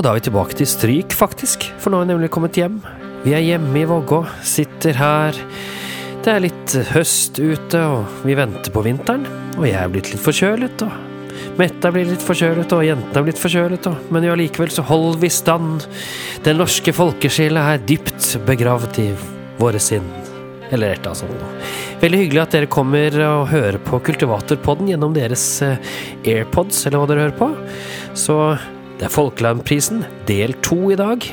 Og da er vi tilbake til stryk, faktisk, for nå har vi nemlig kommet hjem. Vi er hjemme i Vågå, sitter her. Det er litt høst ute, og vi venter på vinteren. Og jeg er blitt litt forkjølet, og Mette er blitt litt forkjølet, og jentene er blitt forkjølet, og Men jo allikevel så holder vi stand. Den norske folkesjela er dypt begravd i våre sinn. Eller et eller annet sånt. Veldig hyggelig at dere kommer og hører på Kultivatorpodden gjennom deres eh, AirPods, eller hva dere hører på. Så det er Folkelandprisen, del to i dag.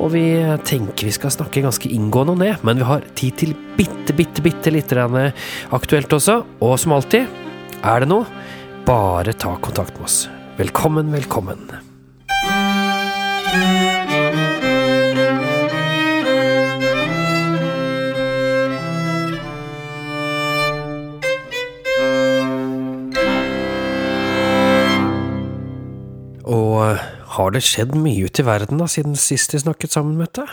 Og vi tenker vi skal snakke ganske inngående om det, men vi har tid til bitte, bitte, bitte litt aktuelt også. Og som alltid, er det noe, bare ta kontakt med oss. Velkommen, velkommen. Har det skjedd mye ute i verden da, siden sist vi snakket sammen, Mette?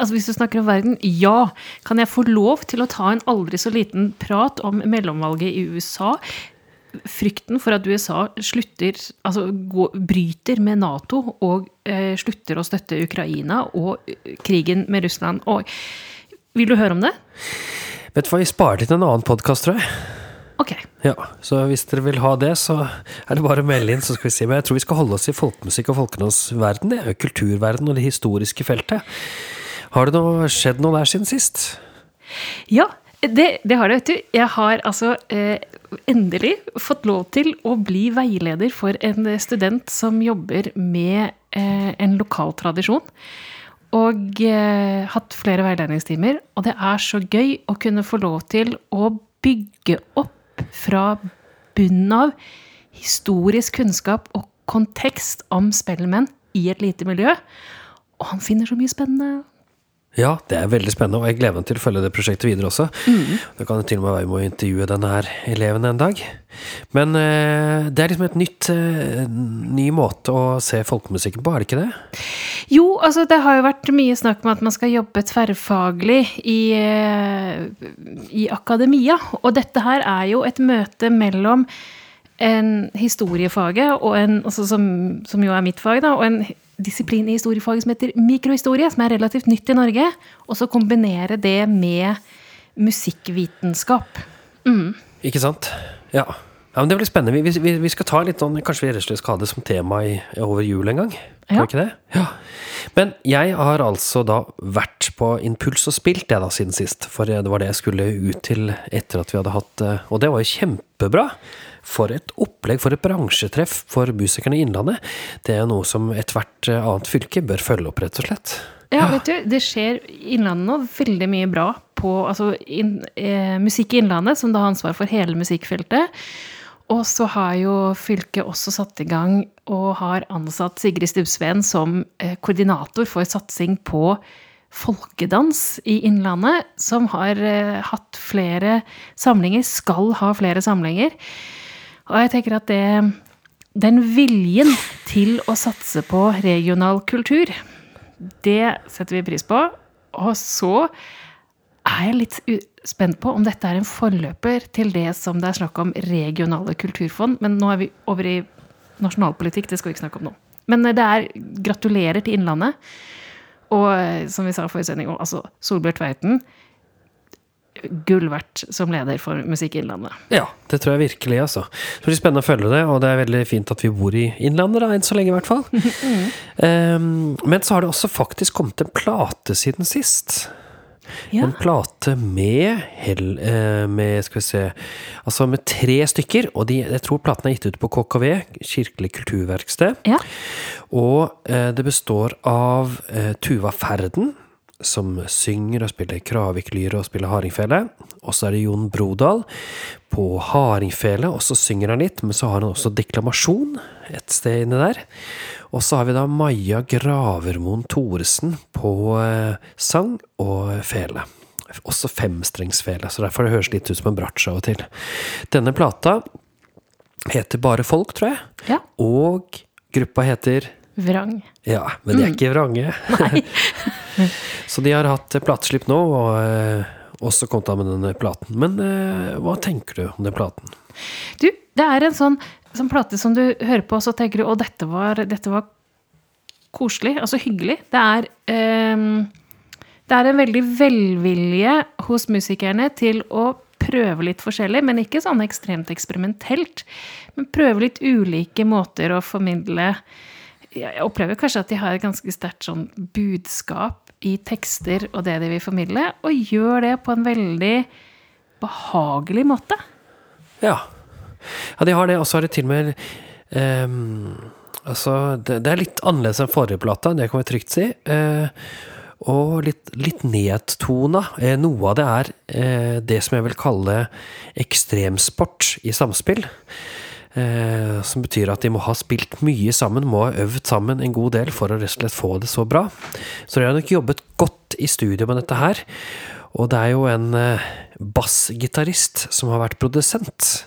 Altså Hvis du snakker om verden, ja. Kan jeg få lov til å ta en aldri så liten prat om mellomvalget i USA? Frykten for at USA slutter, altså går, bryter med Nato og eh, slutter å støtte Ukraina og eh, krigen med Russland. Og, vil du høre om det? Vet du hva, vi sparer til en annen podkast, tror jeg. Ok. Ja, Så hvis dere vil ha det, så er det bare å melde inn, så skal vi si. Men jeg tror vi skal holde oss i folkemusikk og folkenes verden. Det er jo kulturverden og det historiske feltet. Har det noe, skjedd noe der siden sist? Ja, det, det, har det, vet du. Jeg har altså eh, endelig fått lov til å bli veileder for en student som jobber med eh, en lokal tradisjon. Og eh, hatt flere veiledningstimer. Og det er så gøy å kunne få lov til å bygge opp fra bunnen av historisk kunnskap og kontekst om Spellemann i et lite miljø. Og han finner så mye spennende. Ja, det er veldig spennende, og jeg gleder meg til å følge det prosjektet videre også. Mm. Det kan til og med være med å intervjue denne her eleven en dag. Men eh, det er liksom et nytt, eh, ny måte å se folkemusikken på, er det ikke det? Jo, altså det har jo vært mye snakk om at man skal jobbe tverrfaglig i, eh, i akademia. Og dette her er jo et møte mellom en historiefaget, og en, altså som, som jo er mitt fag, da, og en disiplin i historiefaget som heter mikrohistorie, som er relativt nytt i Norge. Og så kombinere det med musikkvitenskap. Mm. Ikke sant? Ja. ja. men Det blir spennende. Vi, vi, vi, skal ta litt sånn, Kanskje vi rett skal som tema i, over jul en gang? Ja. Ikke det? Ja. Men jeg har altså da vært på Impuls og spilt det da siden sist. For det var det jeg skulle ut til etter at vi hadde hatt eh, Og det var jo kjempebra. For et opplegg, for et bransjetreff for musikerne i Innlandet. Det er noe som ethvert eh, annet fylke bør følge opp, rett og slett. Ja, vet du, det skjer i Innlandet nå veldig mye bra på altså, in, eh, musikk i Innlandet, som da har ansvar for hele musikkfeltet. Og så har jo fylket også satt i gang og har ansatt Sigrid Stubbsveen som eh, koordinator for satsing på folkedans i Innlandet, som har eh, hatt flere samlinger, skal ha flere samlinger. Og jeg tenker at det Den viljen til å satse på regional kultur, det setter vi pris på. Og så er jeg litt spent på om dette er en forløper til det som det er snakk om regionale kulturfond. Men nå er vi over i nasjonalpolitikk, det skal vi ikke snakke om nå. Men det er gratulerer til Innlandet. Og som vi sa forrige sending, altså Solbjørn Tveiten gull verdt som leder for Musikk Innlandet. Ja, det tror jeg virkelig, altså. Det blir spennende å følge det, og det er veldig fint at vi bor i Innlandet, da, enn så lenge i hvert fall. mm. um, men så har det også faktisk kommet en plate siden sist. Ja. En plate med, eh, med Skal vi se Altså med tre stykker. Og de, jeg tror platen er gitt ut på KKV, Kirkelig kulturverksted. Ja. Og eh, det består av eh, Tuva Ferden, som synger og spiller kraviklyre og spiller hardingfele. Og så er det Jon Brodal på hardingfele, og så synger han litt. Men så har han også deklamasjon et sted inni der. Og så har vi da Maja Gravermoen Thoresen på eh, sang og fele. Også femstrengsfele, så derfor det høres litt ut som en bratsj av og til. Denne plata heter Bare folk, tror jeg. Ja. Og gruppa heter Vrang. Ja, men de er mm. ikke vrange. Nei. så de har hatt plateslipp nå, og eh, også kommet av med denne platen. Men eh, hva tenker du om den platen? Du, det er en sånn, sånn plate som du hører på, og så tenker du å, dette var, dette var koselig, altså hyggelig. Det er eh, Det er en veldig velvilje hos musikerne til å prøve litt forskjellig, men ikke sånn ekstremt eksperimentelt. Men prøve litt ulike måter å formidle Jeg opplever kanskje at de har et ganske sterkt sånn budskap i tekster og det de vil formidle, og gjør det på en veldig behagelig måte. Ja. ja, de har det. Og så har de til og med um, Altså, det, det er litt annerledes enn forrige plata, det kan vi trygt si. Uh, og litt, litt nedtona. Uh, noe av det er uh, det som jeg vil kalle ekstremsport i samspill. Eh, som betyr at de må ha spilt mye sammen, må ha øvd sammen en god del for å rett og slett få det så bra. Så de har nok jobbet godt i studio med dette her. Og det er jo en eh, bassgitarist som har vært produsent.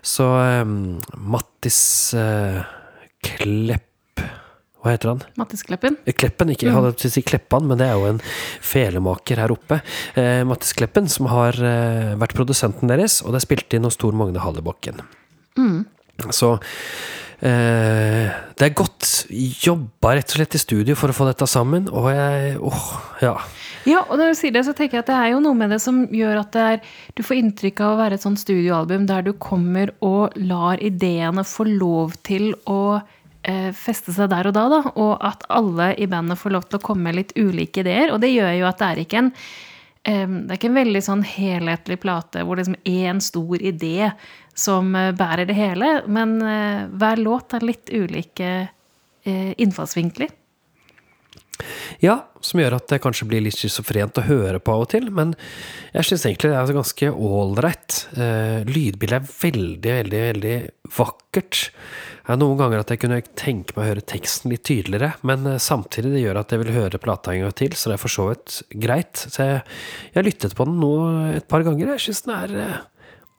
Så eh, Mattis eh, Klepp Hva heter han? Mattis Kleppen. Kleppen, ikke jeg hadde til å si Kleppan, men det er jo en felemaker her oppe. Eh, Mattis Kleppen, som har eh, vært produsenten deres, og det er spilt inn hos Tor Magne Hallebakken. Så eh, det er godt jobba rett og slett i studio for å få dette sammen, og jeg åh, ja. Ja, og når du sier det, så tenker jeg at det er jo noe med det som gjør at det er, du får inntrykk av å være et sånt studioalbum der du kommer og lar ideene få lov til å eh, feste seg der og da, da. Og at alle i bandet får lov til å komme med litt ulike ideer. Og det gjør jo at det er ikke en eh, det er ikke en veldig sånn helhetlig plate hvor liksom én stor idé som eh, bærer det hele, men eh, hver låt har litt ulike eh, innfallsvinkler. Ja, som gjør at det kanskje blir litt schizofrent å høre på av og til, men jeg syns egentlig det er ganske ålreit. Lydbildet er veldig, veldig, veldig vakkert. Det er noen ganger at jeg kunne tenke meg å høre teksten litt tydeligere, men samtidig det gjør at jeg vil høre plata en gang til, så det er for så vidt greit. Så jeg, jeg lyttet på den nå et par ganger. Jeg syns den er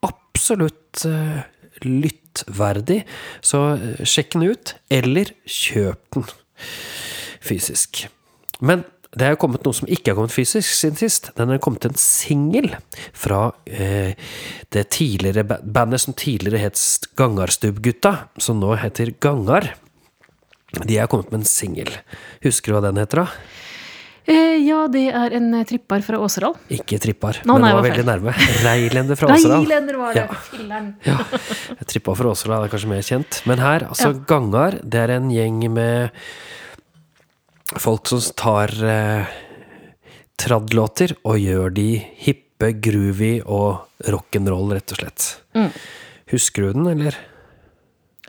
absolutt eh, lyttverdig. Så eh, sjekk den ut, eller kjøp den fysisk. Men det er kommet noe som ikke har kommet fysisk siden sist. Den er kommet en singel fra eh, det tidligere bandet som tidligere het Gangarstubbgutta, som nå heter Gangar. De er kommet med en singel. Husker du hva den heter, da? Eh, ja, det er en eh, trippar fra Åseral. Ikke Trippar, Nå, men nei, var var veldig nærme. Reilender fra Åseral. Reilender var det! Ja. Ja, Trippar fra Åseral er kanskje mer kjent. Men her, altså Ja. Gangar, det er en gjeng med folk som tar eh, tradlåter og gjør de hippe, groovy og rock'n'roll, rett og slett. Mm. Husker du den, eller?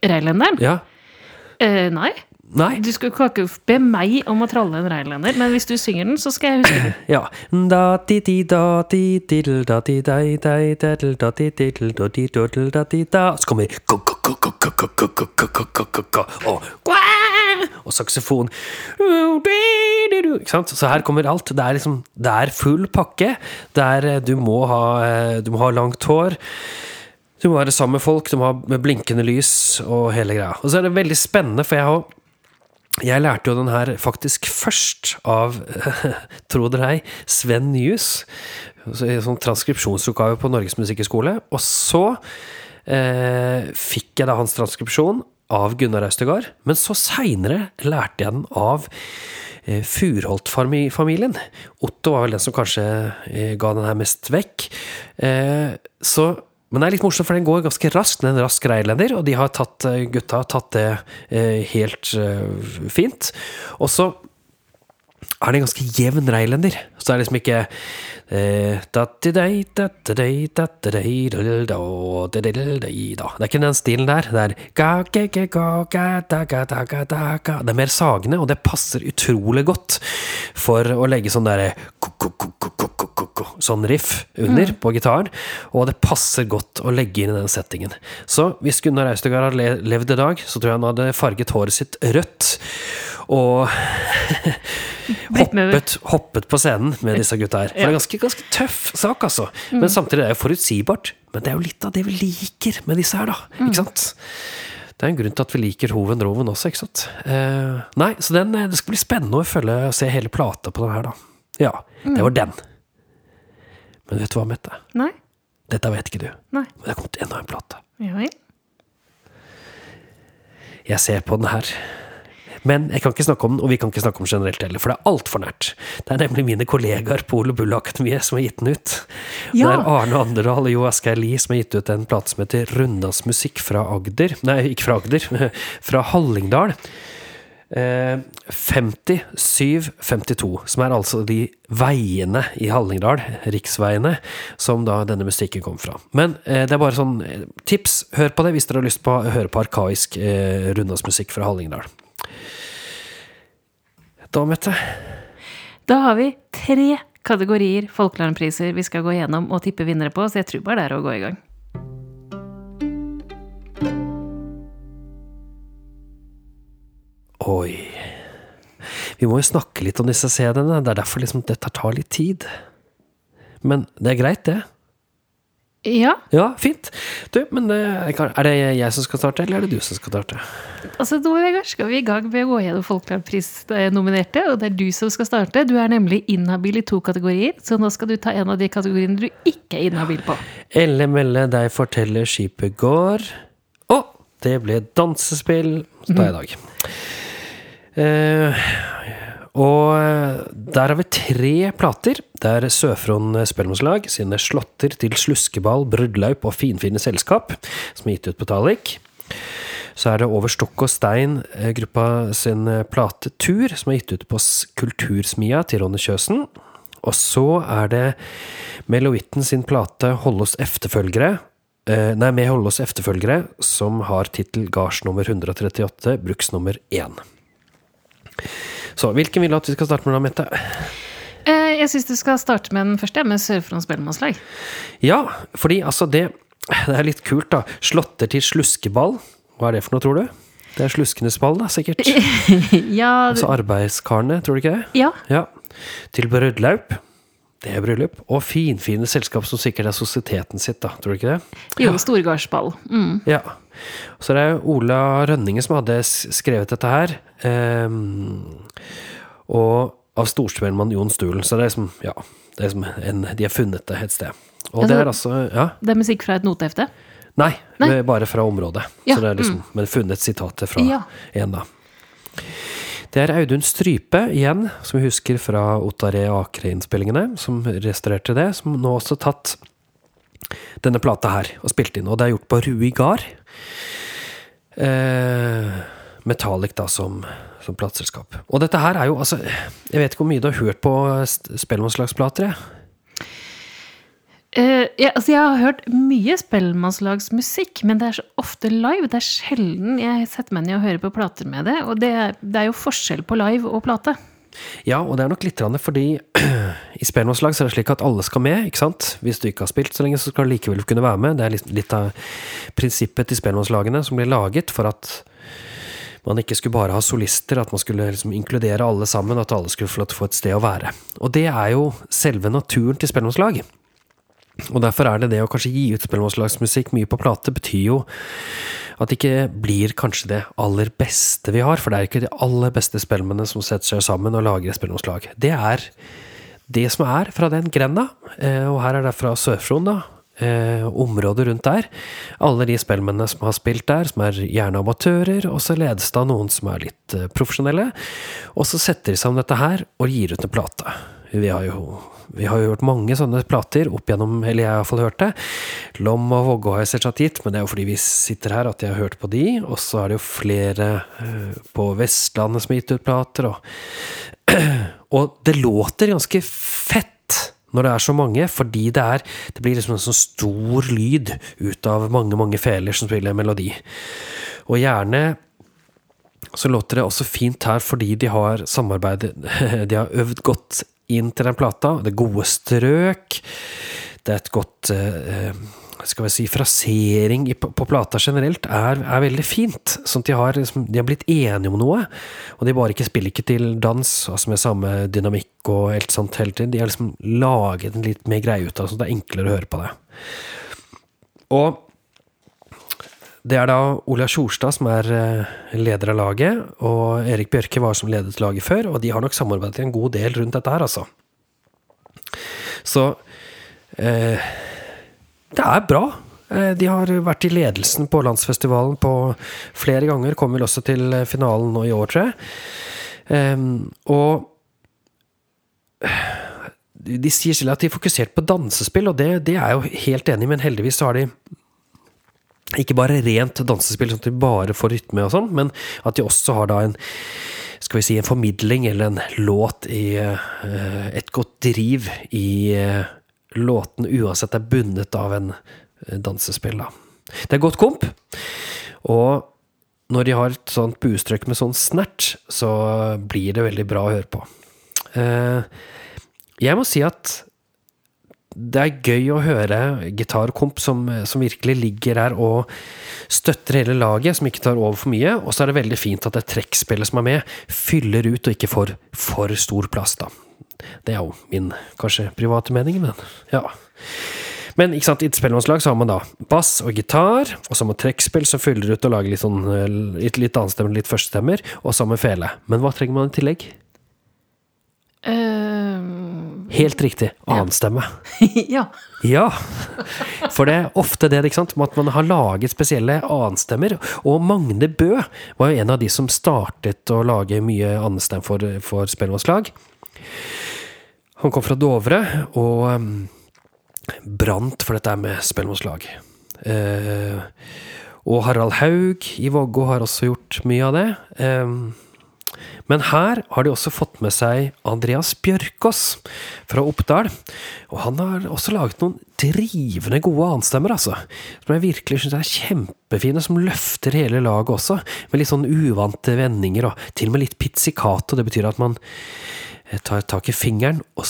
Reilenderen? Ja? Eh, nei. Nei. Du skal ikke be meg om å tralle en reinlender, men hvis du synger den, så skal jeg huske den. Ja. Så kommer og saksofon. Ikke sant? Så her kommer alt. Det er, liksom, det er full pakke. Der du må ha, du må ha langt hår. Du må være sammen med folk, du må ha blinkende lys og hele greia. Og så er det veldig spennende, for jeg har jeg lærte jo den her faktisk først av, tro det eller ei, Sven Nyhus. En sånn transkripsjonsoppgave på Norges Musikkhøgskole. Og så eh, fikk jeg da hans transkripsjon av Gunnar Austegard. Men så seinere lærte jeg den av eh, Furholt-familien. Otto var vel den som kanskje eh, ga den her mest vekk. Eh, så men det er litt morsomt, for den går ganske raskt. Den er en rask reilender, og de har tatt, eh, gutta har tatt det eh, helt eh, fint. Og så er det en ganske jevn reilender. Så det er liksom ikke. Det er ikke den stilen der. Det er. Det er mer sagende, og det passer utrolig godt for å legge sånn derre sånn riff under på gitaren. Og det passer godt å legge inn i den settingen. Så hvis Gunnar Austegard hadde levd i dag, så tror jeg han hadde farget håret sitt rødt. Og hoppet, hoppet på scenen med disse gutta her. For det er en ganske, ganske tøff sak, altså. Men samtidig er det jo forutsigbart. Men det er jo litt av det vi liker med disse her, da. Ikke sant? Det er en grunn til at vi liker Hoven Roven også, ikke sant. Eh, nei, så den, eh, det skal bli spennende å følge se hele plata på den her, da. Ja, det var den. Men vet du hva, Mette? Nei? Dette vet ikke du. Nei. Men det er kommet enda en plate. Ja ja. Jeg ser på den her Men jeg kan ikke snakke om den, og vi kan ikke snakke om den generelt heller, for det er altfor nært. Det er nemlig mine kollegaer på Ole Bull Akademiet som har gitt den ut. Ja. Det er Arne Anderdal og Jo Asgeir Lie som har gitt ut en plate som heter Rundas musikk fra Agder. Nei, ikke fra Agder, fra Hallingdal. Eh, 57-52, som er altså de veiene i Hallingdal, riksveiene, som da denne musikken kom fra. Men eh, det er bare sånn eh, tips, hør på det hvis dere har lyst på å høre på arkaisk eh, rundhåndsmusikk fra Hallingdal. Da, Mette. Da har vi tre kategorier Folkelandpriser vi skal gå gjennom og tippe vinnere på, så jeg tror bare det er å gå i gang. Oi. Vi må jo snakke litt om disse CD-ene. Det er derfor liksom dette tar litt tid. Men det er greit, det. Ja, Ja, fint. Du, men eh, er det jeg som skal starte, eller er det du som skal starte? altså nå Vegard, skal vi i gang med å gå gjennom Folkelandpris-nominerte, og det er du som skal starte. Du er nemlig inhabil i to kategorier, så nå skal du ta en av de kategoriene du ikke er inhabil på. Elle melle deg forteller skipet går. Å, det ble dansespill. Så tar jeg i dag. Eh, og eh, der har vi tre plater. Det er Søfron Spellemannslag sine slåtter til sluskeball, bruddlaup og finfine selskap, som er gitt ut på Talik. Så er det Over stokk og stein, eh, gruppa sin eh, plate Tur, som er gitt ut på Kultursmia til Ronny Kjøsen. Og så er det Meloitten sin plate Holde oss efterfølgere. Nei, med Holde oss efterfølgere, som har tittel Gards nummer 138, bruksnummer 1. Så hvilken vil du at vi skal starte med da, Mette? Eh, Jeg syns du skal starte med den første, med Sør-Front Spellemannslag. Ja, fordi altså det Det er litt kult, da. Slåtter til sluskeball. Hva er det for noe, tror du? Det er sluskenes ball, da, sikkert. Ja, Altså arbeidskarene, tror du ikke det? ja. Ja. Til bryllup. Det er bryllup. Og finfine selskap som sikkert er sosieteten sitt, da. Tror du ikke det? Jo, Storgardsball. Mm. Ja. Så det er Ola Rønninge som hadde skrevet dette her. Um, og av storspellemann Jon Stulen. Så det er liksom, ja det er som en, De har funnet det et sted. Og Ja, det er altså Ja. Det er musikk fra et notehefte. Nei, Nei. bare fra området. Ja, Så det er liksom, Men funnet sitatet fra Ja. en, da. Det er Audun Strype igjen, som vi husker fra Ottaré Akre-innspillingene, som restaurerte det, som nå også tatt denne plata her og spilt inn. Og det er gjort på Rui Gard. Eh, Metallic, da, som, som plateselskap. Og dette her er jo altså Jeg vet ikke hvor mye du har hørt på spellemannslagsplater, jeg. Eh, ja, altså jeg har hørt mye spellemannslagsmusikk, men det er så ofte live. Det er sjelden jeg setter meg ned og hører på plater med det. Og det, det er jo forskjell på live og plate. Ja, og det er nok litt fordi i spellemannslag er det slik at alle skal med, ikke sant? Hvis du ikke har spilt så lenge, så skal du likevel kunne være med. Det er litt, litt av prinsippet til spellemannslagene som ble laget for at man ikke skulle bare ha solister, at man skulle liksom inkludere alle sammen, at alle skulle få et sted å være. Og det er jo selve naturen til spellemannslag. Og derfor er det det å kanskje gi ut spellemannslagsmusikk mye på plate, betyr jo at det ikke blir kanskje det aller beste vi har, for det er ikke de aller beste spellemennene som setter seg sammen og lager et spellemannslag. Det er det som er fra den grenda, eh, og her er det fra Sør-Fron, da. Eh, området rundt der. Alle de spellemennene som har spilt der, som er gjerne amatører, og så ledes det av noen som er litt eh, profesjonelle. Og så setter de sammen dette her og gir ut en plate. Vi har jo vi har jo hørt mange sånne plater opp gjennom, eller jeg har iallfall hørt det. Lom og Vågå har jeg selvsagt gitt, men det er jo fordi vi sitter her at jeg har hørt på de. Og så er det jo flere eh, på Vestlandet som har gitt ut plater, og Og det låter ganske fett når det er så mange, fordi det er Det blir liksom en sånn stor lyd ut av mange, mange feler som spiller en melodi. Og gjerne så låter det også fint her fordi de har samarbeidet De har øvd godt inn til den plata. Det er gode strøk. Det er et godt eh, skal vi si, frasering på plata generelt er, er veldig fint. Sånn at de har, liksom, de har blitt enige om noe. Og de bare ikke spiller ikke til dans altså med samme dynamikk og helt sånt hele tiden. De har liksom laget en litt mer greie ut av det, så det er enklere å høre på det. Og det er da Ola Tjorstad som er eh, leder av laget, og Erik Bjørke var som ledet laget før, og de har nok samarbeidet en god del rundt dette her, altså. Så eh, det er bra. eh, de har vært i ledelsen på landsfestivalen på flere ganger. Kommer vel også til finalen nå i år, tror jeg. Ehm, og de sier selv at de er fokusert på dansespill, og det, det er jeg jo helt enig i, men heldigvis så har de ikke bare rent dansespill, sånn at de bare får rytme og sånn, men at de også har da en skal vi si en formidling eller en låt i uh, et godt driv i uh, låten, uansett er bundet av en uh, dansespill, da. Det er godt komp, og når de har et sånt buestrøk med sånn snert, så blir det veldig bra å høre på. jeg må si at det er gøy å høre gitarkomp som, som, virkelig ligger her og støtter hele laget, som ikke tar over for mye. Og så er det veldig fint at det trekkspillet som er med, fyller ut og ikke får for stor plass, da. Det er jo min kanskje private mening, men ja. Men ikke sant, i et spellemannslag så har man da bass og gitar, og så har man trekkspill som fyller ut og lager litt sånn litt, litt annenstemmer, litt førstestemmer, og så har man fele. Men hva trenger man i tillegg? Uh, Helt riktig. Annenstemme. ja. ja. For det er ofte det, ikke sant, at man har laget spesielle annenstemmer. Og Magne Bø var jo en av de som startet å lage mye annenstem for, for spellemannslag. Han kom fra Dovre og um, brant for dette med spellemannslag. Uh, og Harald Haug i Vågå har også gjort mye av det. Um, men her har de også fått med seg Andreas Bjørkås fra Oppdal. Og han har også laget noen drivende gode anstemmer, altså. Som jeg virkelig syns er kjempefine, som løfter hele laget også. Med litt sånn uvante vendinger, og til og med litt pizzicato. Det betyr at man eh, tar tak i fingeren og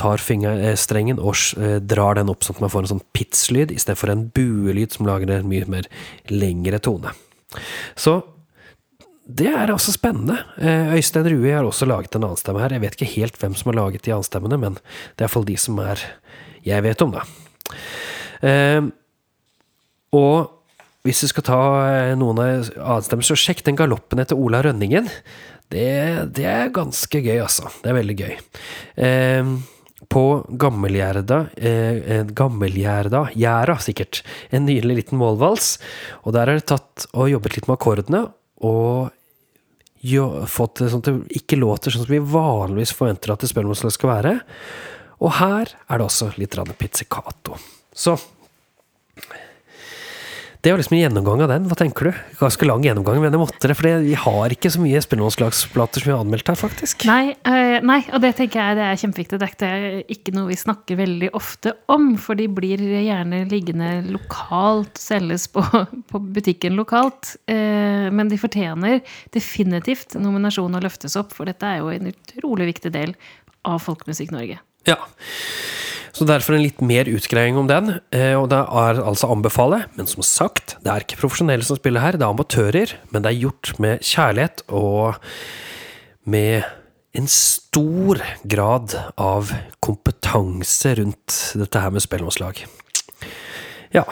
tar eh, strengen og eh, drar den opp sånn at man får en sånn pitslyd istedenfor en buelyd som lager en mye mer lengre tone. Så det er også spennende. Eh, Øystein Rue har også laget en annen stemme her. Jeg vet ikke helt hvem som har laget de annenstemmene, men det er iallfall de som er jeg vet om, da. Eh, og hvis du skal ta eh, noen av annenstemmer, så sjekk den galoppen etter Ola Rønningen. Det, det, er ganske gøy, altså. Det er veldig gøy. på Gammelgjerda eh, Gammelgjerda, Gjæra sikkert, en nydelig liten målvals. Og der er det tatt og jobbet litt med akkordene, og jo, fått det sånn at det ikke låter sånn som vi vanligvis forventer at det spellemannslag skal være. Og her er det også litt pizzicato. Så det var liksom en gjennomgang av den. Hva tenker du? Ganske lang gjennomgang, men jeg måtte det. For vi har ikke så mye spellemannslagsplater som vi har anmeldt her, faktisk. Nei, øh, nei, og det tenker jeg det er kjempeviktig. Det er ikke noe vi snakker veldig ofte om. For de blir gjerne liggende lokalt, selges på, på butikken lokalt. Uh, men de fortjener definitivt nominasjon og løftes opp, for dette er jo en utrolig viktig del av Folkemusikk Norge. Ja. Så derfor en litt mer utgreiing om den. Eh, og det er altså anbefale, men som sagt, det er ikke profesjonelle som spiller her, det er amatører. Men det er gjort med kjærlighet og med en stor grad av kompetanse rundt dette her med spellemannslag. Ja.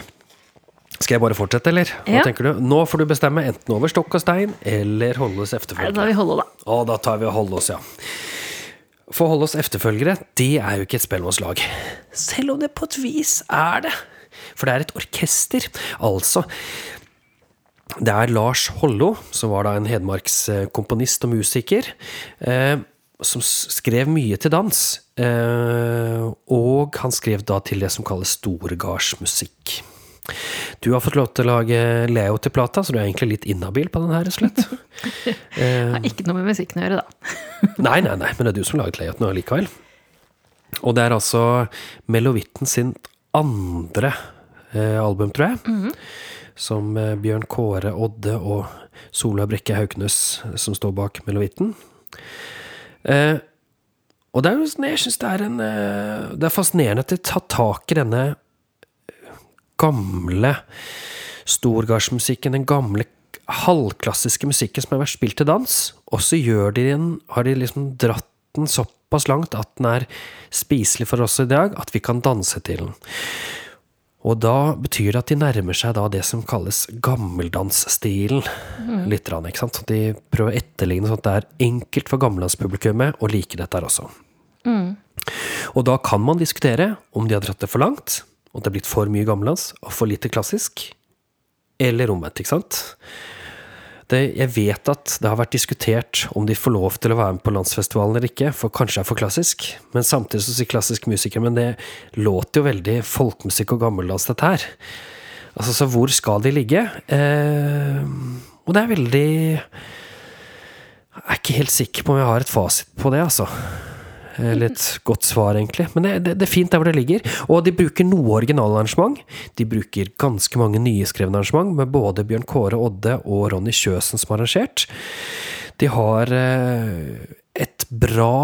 Skal jeg bare fortsette, eller? Hva ja. tenker du? Nå får du bestemme enten over stokk og stein eller holde oss efterfølgende. Da tar vi holde, da. Å, da tar vi og holde oss, ja. For å oss efterfølgere, det er jo ikke et spellemannslag. Selv om det på et vis er det. For det er et orkester. Altså Det er Lars Hollo, som var da en hedmarkskomponist og musiker, eh, som skrev mye til dans. Eh, og han skrev da til det som kalles storgardsmusikk. Du har fått lov til å lage Leo til plata, så du er egentlig litt inhabil på den her, rett og slett. har ikke noe med musikken å gjøre, da. nei, nei, nei, men det er du som har laget layouten nå likevel. Og det er altså Melovitten sin andre eh, album, tror jeg. Mm -hmm. Som eh, Bjørn Kåre Odde og Sola Brekke Hauknes som står bak Melovitten. Eh, og det er jo, jeg syns det er en eh, Det er fascinerende at de tar tak i denne gamle storgardsmusikken, den gamle halvklassiske musikken som har vært spilt til dans, og så de den, har de liksom dratt den såpass langt at den er spiselig for oss i dag, at vi kan danse til den. Og da betyr det at de nærmer seg da det som kalles gammeldansstilen. Mm. Litt, ikke sant? De prøver å etterligne sånn at det er enkelt for gammeldanspublikummet å like dette her også. Mm. Og da kan man diskutere om de har dratt det for langt, Om det er blitt for mye gammeldansk og for lite klassisk. Eller omvendt, ikke sant? Det, jeg vet at det har vært diskutert om de får lov til å være med på landsfestivalen eller ikke, for kanskje det er for klassisk. Men samtidig så sier klassisk musiker men det låter jo veldig folkemusikk og gammeldans, dette her. Altså, så hvor skal de ligge? Eh, og det er veldig Jeg er ikke helt sikker på om jeg har et fasit på det, altså. Eller et godt svar, egentlig. Men det, det, det, er fint der hvor det ligger. Og de bruker noe originalarrangement. De bruker ganske mange nyskrevne arrangement, med både Bjørn Kåre Odde og Ronny Kjøsen som har arrangert. De har eh, et bra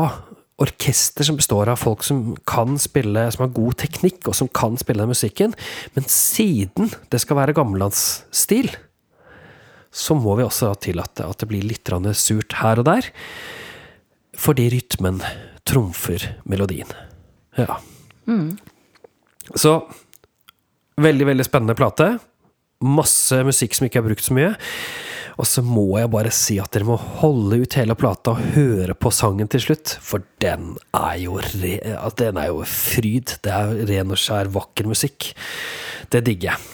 orkester som består av folk som kan spille, som har god teknikk, og som kan spille den musikken. Men siden det skal være gammellandsstil, så må vi også tillate at det blir litt surt her og der. Fordi rytmen trumfer melodien. Ja. Mm. Så veldig, veldig spennende plate. Masse musikk som ikke er brukt så mye. Og så må jeg bare si at dere må holde ut hele plata og høre på sangen til slutt, for den er jo, re, den er jo fryd. Det er ren og skjær vakker musikk. Det digger jeg.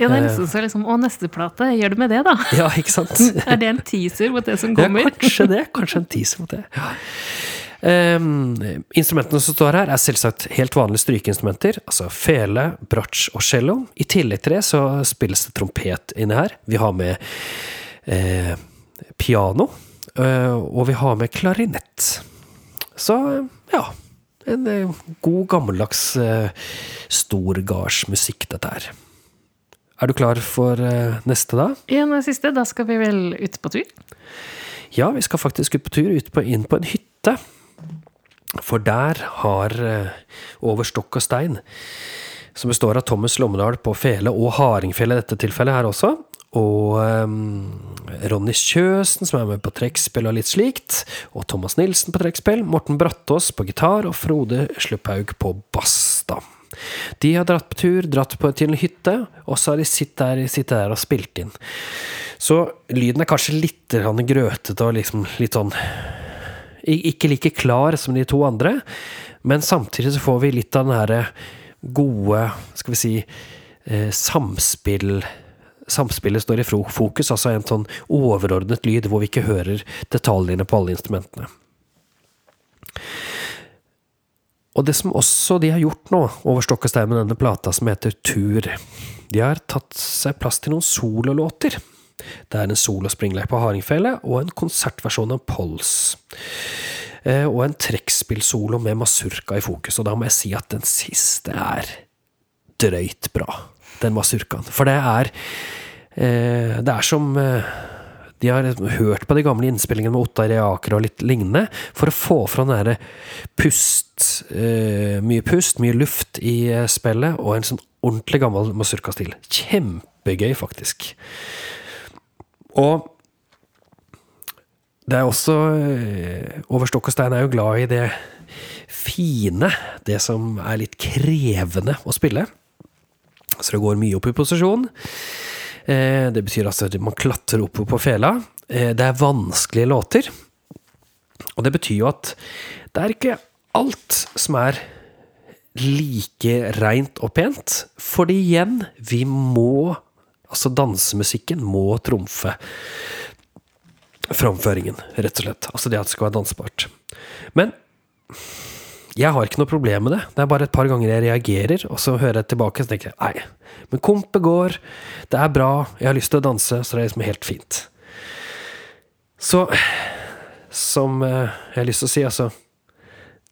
Ja, det er nesten så liksom Å, neste plate, gjør du med det, da? Ja, ikke sant? er det en teaser mot det som kommer? Ja, kanskje det. Kanskje en teaser mot det. Ja. Um, instrumentene som står her, er selvsagt helt vanlige strykeinstrumenter. Altså fele, bratsj og cello. I tillegg til det så spilles det trompet inne her. Vi har med eh, piano. Eh, og vi har med klarinett. Så ja. En eh, god, gammeldags eh, storgardsmusikk, dette her. Er du klar for eh, neste, da? Den siste. Da skal vi vel ut på tur? Ja, vi skal faktisk ut på tur, ut på, inn på en hytte. For der har eh, Over stokk og stein, som består av Thomas Lommedal på fele og hardingfele i dette tilfellet her også, og um, Ronny Kjøsen, som er med på trekkspill og litt slikt. Og Thomas Nilsen på trekkspill. Morten Brattås på gitar, og Frode Slupphaug på bass. De har dratt på tur, dratt på til en hytte, og så har de sittet der, sittet der og spilt inn. Så lyden er kanskje litt grøtete og liksom litt sånn Ikke like klar som de to andre, men samtidig så får vi litt av den herre gode, skal vi si, eh, samspill samspillet står i fokus, altså en sånn overordnet lyd hvor vi ikke hører detaljene på alle instrumentene. Og det som også de har gjort nå, over stokk og stein med denne plata som heter Tur, de har tatt seg plass til noen sololåter. Det er en solospringleik på hardingfele og en konsertversjon av Pols. Eh, og en trekkspillsolo med masurka i fokus, og da må jeg si at den siste er drøyt bra, den masurkaen. For det er Eh, det er som eh, de har hørt på de gamle innspillingene med Ottar Reaker og litt lignende, for å få fra den derre pust Mye pust, mye luft i spillet, og en sånn ordentlig gammel masurkastil. Kjempegøy, faktisk. Og det er også Over stokk og stein er jo glad i det fine, det som er litt krevende å spille. Så det går mye opp i posisjon. Eh, det betyr altså at man klatrer opp på fela. Eh, det er vanskelige låter. Og det betyr jo at det er ikke alt som er like reint og pent. Fordi igjen, vi må Altså, dansemusikken må trumfe framføringen, rett og slett. Altså det at det skal være dansbart. Men jeg har ikke noe problem med det. Det er bare et par ganger jeg reagerer, og så hører jeg tilbake og tenker jeg, nei. Men kompet går, det er bra, jeg har lyst til å danse, så det er liksom helt fint. Så som eh, jeg har lyst til å si, altså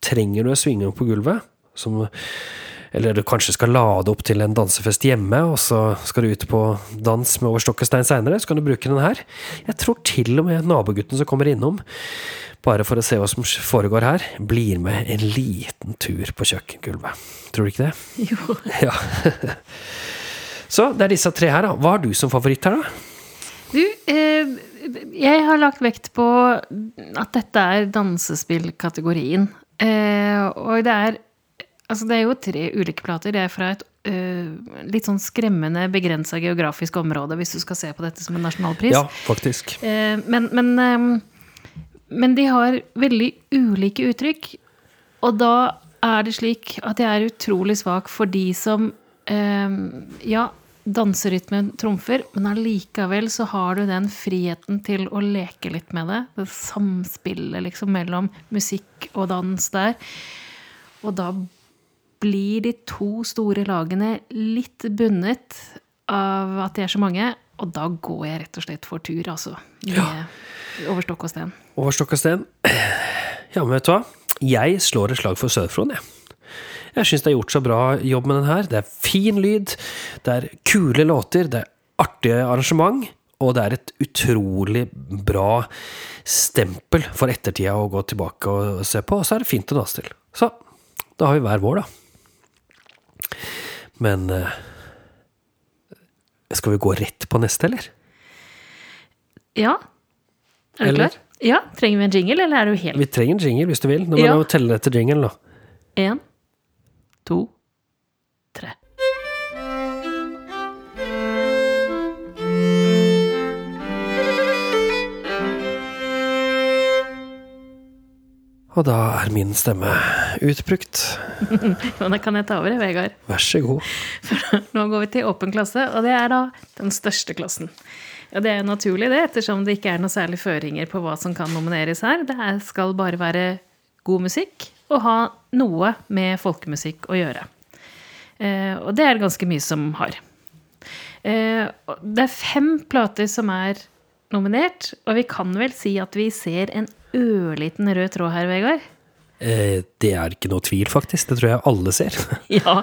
Trenger du en svinge på gulvet, som eller du kanskje skal lade opp til en dansefest hjemme, og så skal du ut på dans med over stokk og stein seinere, så kan du bruke den her. Jeg tror til og med nabogutten som kommer innom, bare for å se hva som foregår her, blir med en liten tur på kjøkkengulvet. Tror du ikke det? Jo. Ja. Så det er disse tre her, da. Hva har du som favoritt her, da? Du, eh, jeg har lagt vekt på at dette er dansespillkategorien. Eh, og det er Altså, det er jo tre ulike plater. Det er fra et uh, litt sånn skremmende begrensa geografisk område, hvis du skal se på dette som en nasjonalpris. Ja, faktisk. Uh, men, men, um, men, de har veldig ulike uttrykk. Og da er det slik at jeg er utrolig svak for de som uh, Ja, danserytmen trumfer, men allikevel så har du den friheten til å leke litt med det. Det samspillet liksom mellom musikk og dans der. Og da blir de to store lagene litt bundet av at de er så mange, og da går jeg rett og slett for tur, altså. Over stokk og sten. Over stokk og sten. Ja, men vet du hva? Jeg slår et slag for Sørfron, jeg. Jeg syns det er gjort så bra jobb med den her. Det er fin lyd, det er kule låter, det er artige arrangement, og det er et utrolig bra stempel for ettertida å gå tilbake og se på, og så er det fint å danse til. Så da har vi hver vår, da. Men eh, skal vi gå rett på neste, eller? Ja. Er du Eller? klar? Ja. Trenger vi en jingle, eller er du helt Vi trenger en jingle hvis du vil. Nå må Ja. du telle etter jinglen, da. Én, to, Og da er min stemme utbrukt. Men da kan jeg ta over, Vegard. Vær så god. Nå går vi til åpen klasse, og det er da den største klassen. Ja, Det er jo naturlig, det, ettersom det ikke er noe særlig føringer på hva som kan nomineres her. Det skal bare være god musikk og ha noe med folkemusikk å gjøre. Eh, og det er det ganske mye som har. Eh, det er fem plater som er nominert, og vi kan vel si at vi ser en ørliten rød tråd her, Vegard? Eh, det er ikke noe tvil, faktisk. Det tror jeg alle ser. Ja,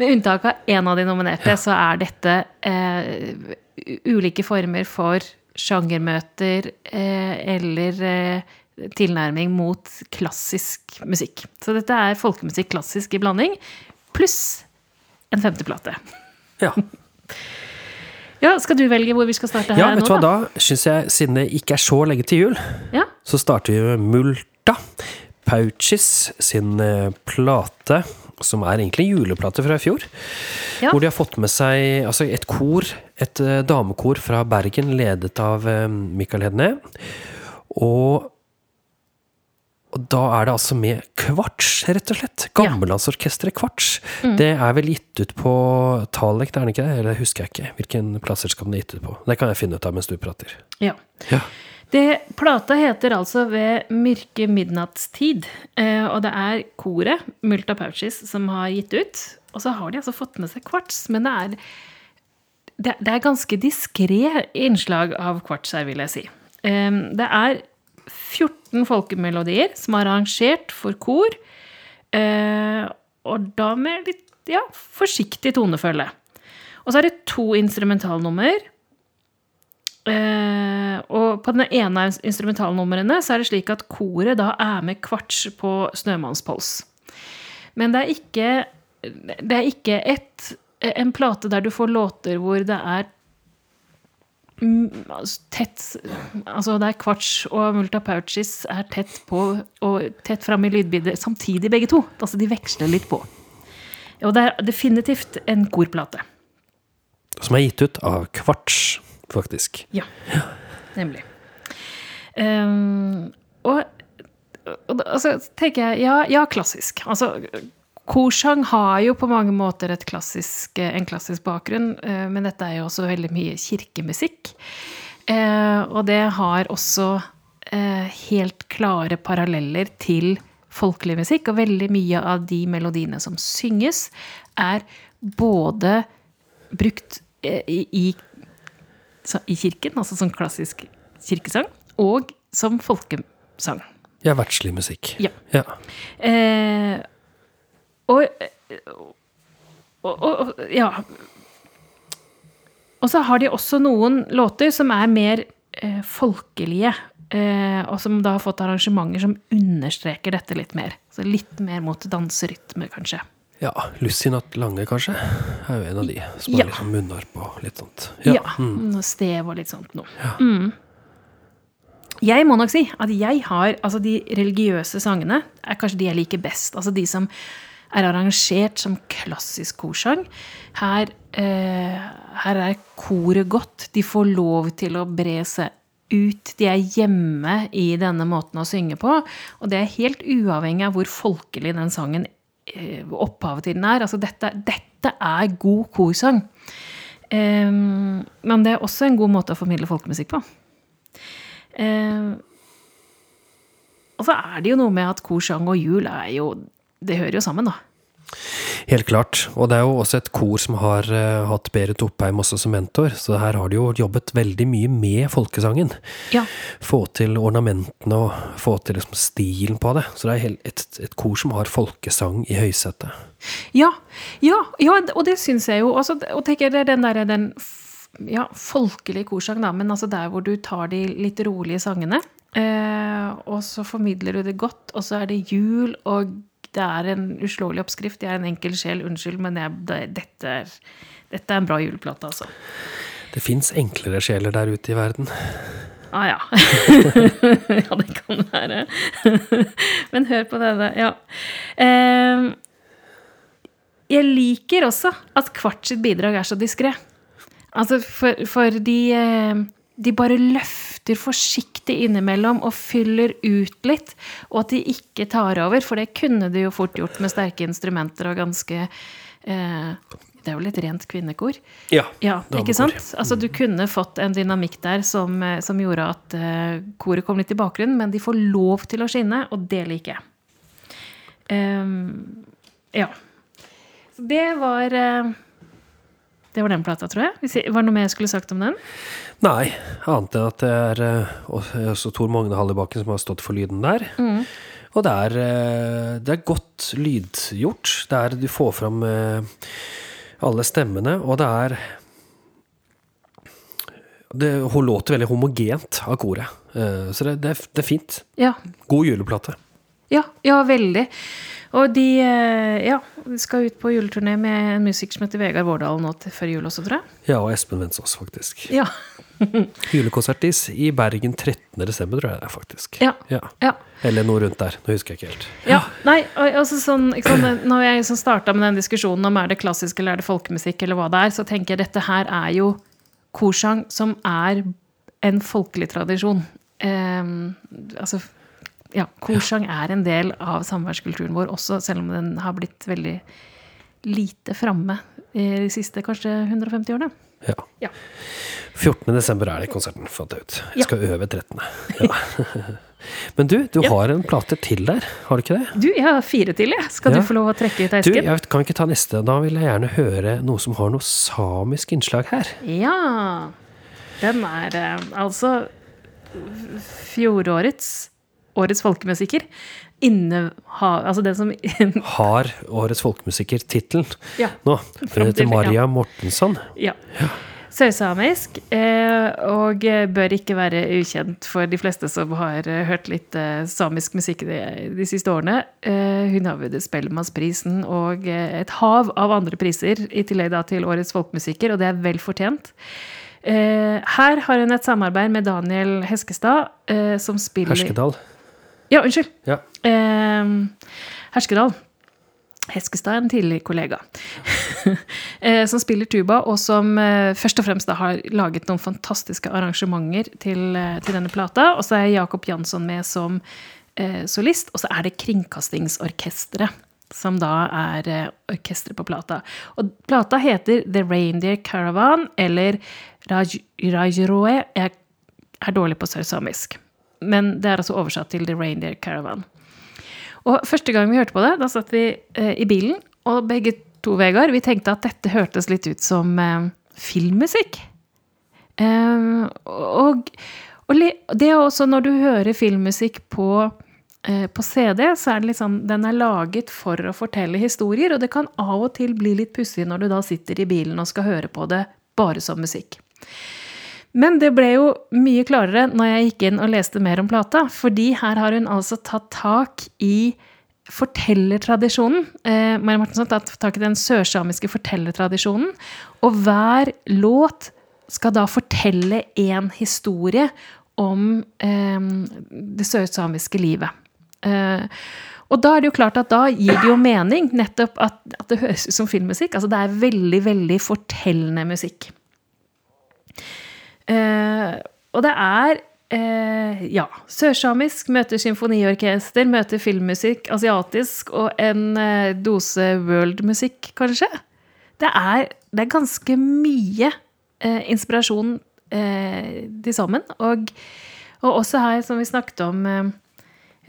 med unntak av én av de nominerte, så er dette eh, ulike former for sjangermøter eh, eller eh, tilnærming mot klassisk musikk. Så dette er folkemusikk klassisk i blanding, pluss en femteplate. Ja, Ja, skal du velge hvor vi skal starte her ja vet nå, hva, da syns jeg, siden det ikke er så lenge til jul, Ja, så starter vi med Multa. Pouches sin eh, plate, som er egentlig en juleplate fra i fjor. Ja. Hvor de har fått med seg altså et kor, et eh, damekor fra Bergen, ledet av Michael Mikael Hedne. Og, og da er det altså med Kvarts, rett og slett. Gammellandsorkesteret Kvarts. Mm. Det er vel gitt ut på Talek, er det ikke det? Eller husker jeg ikke. Hvilken plateselskap det er gitt ut på. Det kan jeg finne ut av mens du prater. ja. Ja. Det, plata heter altså Ved mørke midnattstid, eh, og det er koret, Multa Pouches, som har gitt ut. Og så har de altså fått med seg kvarts, men det er, det, er ganske diskré innslag av kvarts her, vil jeg si. Det er 14 folkemelodier som er arrangert for kor, eh, og da med litt ja, forsiktig tonefølge. Og så er det to instrumentalnummer. Eh, og på den ene av instrumentalnumrene så er det slik at koret da er med kvarts på Snømannspols. Men det er ikke, det er ikke et, en plate der du får låter hvor det er altså, tett Altså det er kvarts og Multa Pouches er tett på og tett fram i lydbildet samtidig, begge to. Altså de veksler litt på. Og det er definitivt en korplate. Som er gitt ut av Kvarts, faktisk. Ja, nemlig. Um, og, og så altså, tenker jeg ja, ja, klassisk. Altså, korsang har jo på mange måter klassisk, en klassisk bakgrunn, eh, men dette er jo også veldig mye kirkemusikk. Eh, og det har også eh, helt klare paralleller til folkelig musikk, og veldig mye av de melodiene som synges, er både brukt eh, i, i kirken, altså som klassisk kirkesang, og som folkesang. Ja, verdslig musikk. Ja. Ja. Eh, og, og, og, og Ja. Og så har de også noen låter som er mer eh, folkelige, eh, og som da har fått arrangementer som understreker dette litt mer. Så litt mer mot danserytme, kanskje. Ja. Lucinat Lange, kanskje, er jo en av de som Ja. har liksom munnharp og litt sånt. Ja. noe Stev og litt sånt noe. Mm. Jeg må nok si at jeg har Altså, de religiøse sangene er kanskje de jeg liker best. Altså de som er arrangert som klassisk korsang. Her, eh, her er koret godt. De får lov til å bre seg ut. De er hjemme i denne måten å synge på. Og det er helt uavhengig av hvor folkelig den sangen eh, opphavet til den er. Altså dette, dette er god korsang. Um, men det er også en god måte å formidle folkemusikk på. Um, og så er det jo noe med at korsang og jul er jo Det hører jo sammen, da. Helt klart. Og det er jo også et kor som har uh, hatt Berit Oppheim også som mentor, så her har de jo jobbet veldig mye med folkesangen. Ja. Få til ornamentene og få til liksom stilen på det. Så det er et, et kor som har folkesang i høysetet. Ja, ja, ja, og det syns jeg jo. Altså, og tenker det er den derre den ja, folkelig korsang, da, men altså der hvor du tar de litt rolige sangene. Eh, og så formidler du det godt, og så er det jul, og det er en uslåelig oppskrift. Jeg er en enkel sjel, unnskyld, men jeg, det, dette, er, dette er en bra juleplate, altså. Det fins enklere sjeler der ute i verden. Ah, ja. ja, det kan være. men hør på denne. Ja. Eh, jeg liker også at Kvart sitt bidrag er så diskré. Altså, for, for de, eh, de bare løfter forsiktig innimellom og fyller ut litt, og at de ikke tar over, for det kunne de jo fort gjort med sterke instrumenter og ganske eh, det er jo litt rent kvinnekor. Ja, ja ikke sant? Altså, du kunne fått en dynamikk der som, eh, som gjorde at eh, koret kom litt i bakgrunnen, men de får lov til å skinne, og det liker jeg. Eh, ja. Så det var uh, det var den plata, tror jeg. Var det noe mer jeg skulle sagt om den? Nei, annet enn at det er også Tor Magne Hallibakken som har stått for lyden der. Mm. Og det er, det er godt lydgjort. Det er, du får fram alle stemmene, og det er det, Hun låter veldig homogent av koret. Så det, det, det er fint. Ja. God juleplate. Ja, ja, veldig. Og de ja, skal ut på juleturné med en musiker som heter Vegard Vårdal nå til før jul også, tror jeg. Ja, og Espen Vensås, faktisk. Ja. Julekonsertis i Bergen 13. desember, tror jeg det er, faktisk. Ja. ja. ja. Eller noe rundt der. Nå husker jeg ikke helt. Ja, nei, altså sånn, sant, Når jeg liksom starta med den diskusjonen om er det klassisk eller er det folkemusikk, eller hva det er, så tenker jeg dette her er jo korsang som er en folkelig tradisjon. Um, altså ja, korsang er en del av samværskulturen vår også, selv om den har blitt veldig lite framme de siste kanskje 150 årene. Ja. ja. 14. desember er det konserten, fant jeg ut. Jeg skal øve 13. Ja. Men du, du har en plate til der, har du ikke det? Du, jeg har fire til, jeg. Skal du få lov å trekke ut esken? Du, jeg kan ikke ta neste. Da vil jeg gjerne høre noe som har noe samisk innslag her. Ja. Den er altså fjorårets Årets folkemusiker. Inneha, altså den som Har Årets folkemusiker tittelen ja, nå. Hun heter Maria Mortensson. Ja. ja. Sørsamisk, og bør ikke være ukjent for de fleste som har hørt litt samisk musikk de siste årene. Hun har vunnet Spellemannsprisen og et hav av andre priser, i tillegg til Årets folkemusiker, og det er vel fortjent. Her har hun et samarbeid med Daniel Heskestad, som spiller Herskedal. Ja, unnskyld. Ja. Eh, Herskedal. Heskestad en tidligere kollega. eh, som spiller tuba, og som eh, først og fremst da, har laget noen fantastiske arrangementer til, eh, til denne plata. Og så er Jakob Jansson med som eh, solist, og så er det Kringkastingsorkesteret. Som da er eh, orkesteret på plata. Og plata heter The Reindeer Caravan, eller Raj Rajroe. Jeg er dårlig på sørsamisk men det er altså oversatt til The Reindeer Caravan. Og første gang vi hørte på det, da satt vi eh, i bilen, og begge to, Vegard, vi tenkte at dette hørtes litt ut som eh, filmmusikk. Eh, og, og, det er også når du hører filmmusikk på, på CD, så er det sånn Den er laget for å fortelle historier, og det kan av og til bli litt pussig når du da sitter i bilen og skal høre på det bare som musikk. Men det ble jo mye klarere når jeg gikk inn og leste mer om plata, fordi her har hun altså tatt tak i fortellertradisjonen. Eh, Mari Martensson har tatt tak i den sørsamiske fortellertradisjonen. Og hver låt skal da fortelle én historie om eh, det sørsamiske livet. Eh, og da er det jo klart at da gir det jo mening nettopp at, at det høres ut som filmmusikk. Altså det er veldig, veldig fortellende musikk. Eh, og det er eh, ja, sørsamisk møter symfoniorkester, møter filmmusikk, asiatisk og en eh, dose worldmusikk, kanskje. det er, det er ganske mye eh, inspirasjon eh, til sammen. Og, og også her, som vi snakket om eh,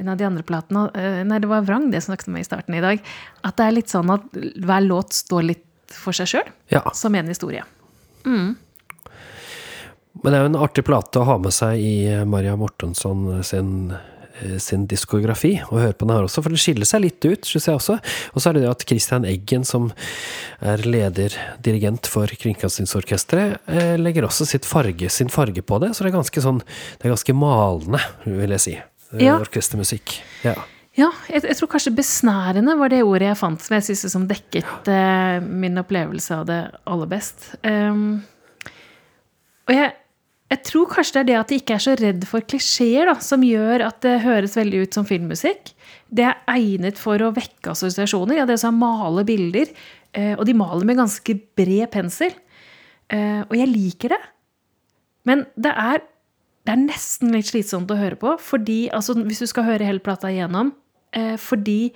en av de andre platene Nei, det var Vrang det jeg snakket om i starten i dag. At det er litt sånn at hver låt står litt for seg sjøl, Ja. som en historie. Men det er jo en artig plate å ha med seg i eh, Maria Mortensson sin, eh, sin diskografi, og høre på den her også, for den skiller seg litt ut, synes jeg også. Og så er det det at Christian Eggen, som er leder, dirigent for Kringkastingsorkestret, eh, legger også sitt farge, sin farge på det, så det er ganske sånn, det er ganske malende, vil jeg si. eh, Ja. Orkestermusikk. Ja. Ja, jeg, jeg tror kanskje besnærende var det ordet jeg fant som jeg synes som dekket eh, min opplevelse av det aller best. Um, og jeg, jeg tror kanskje det er det at de ikke er så redd for klisjeer, som gjør at det høres veldig ut som filmmusikk. Det er egnet for å vekke assosiasjoner. Ja, det å male bilder. eh, og de maler med ganske bred pensel. Eh, og jeg liker det. Men det er, det er nesten litt slitsomt å høre på. Fordi, altså, hvis du skal høre hele plata igjennom eh, Fordi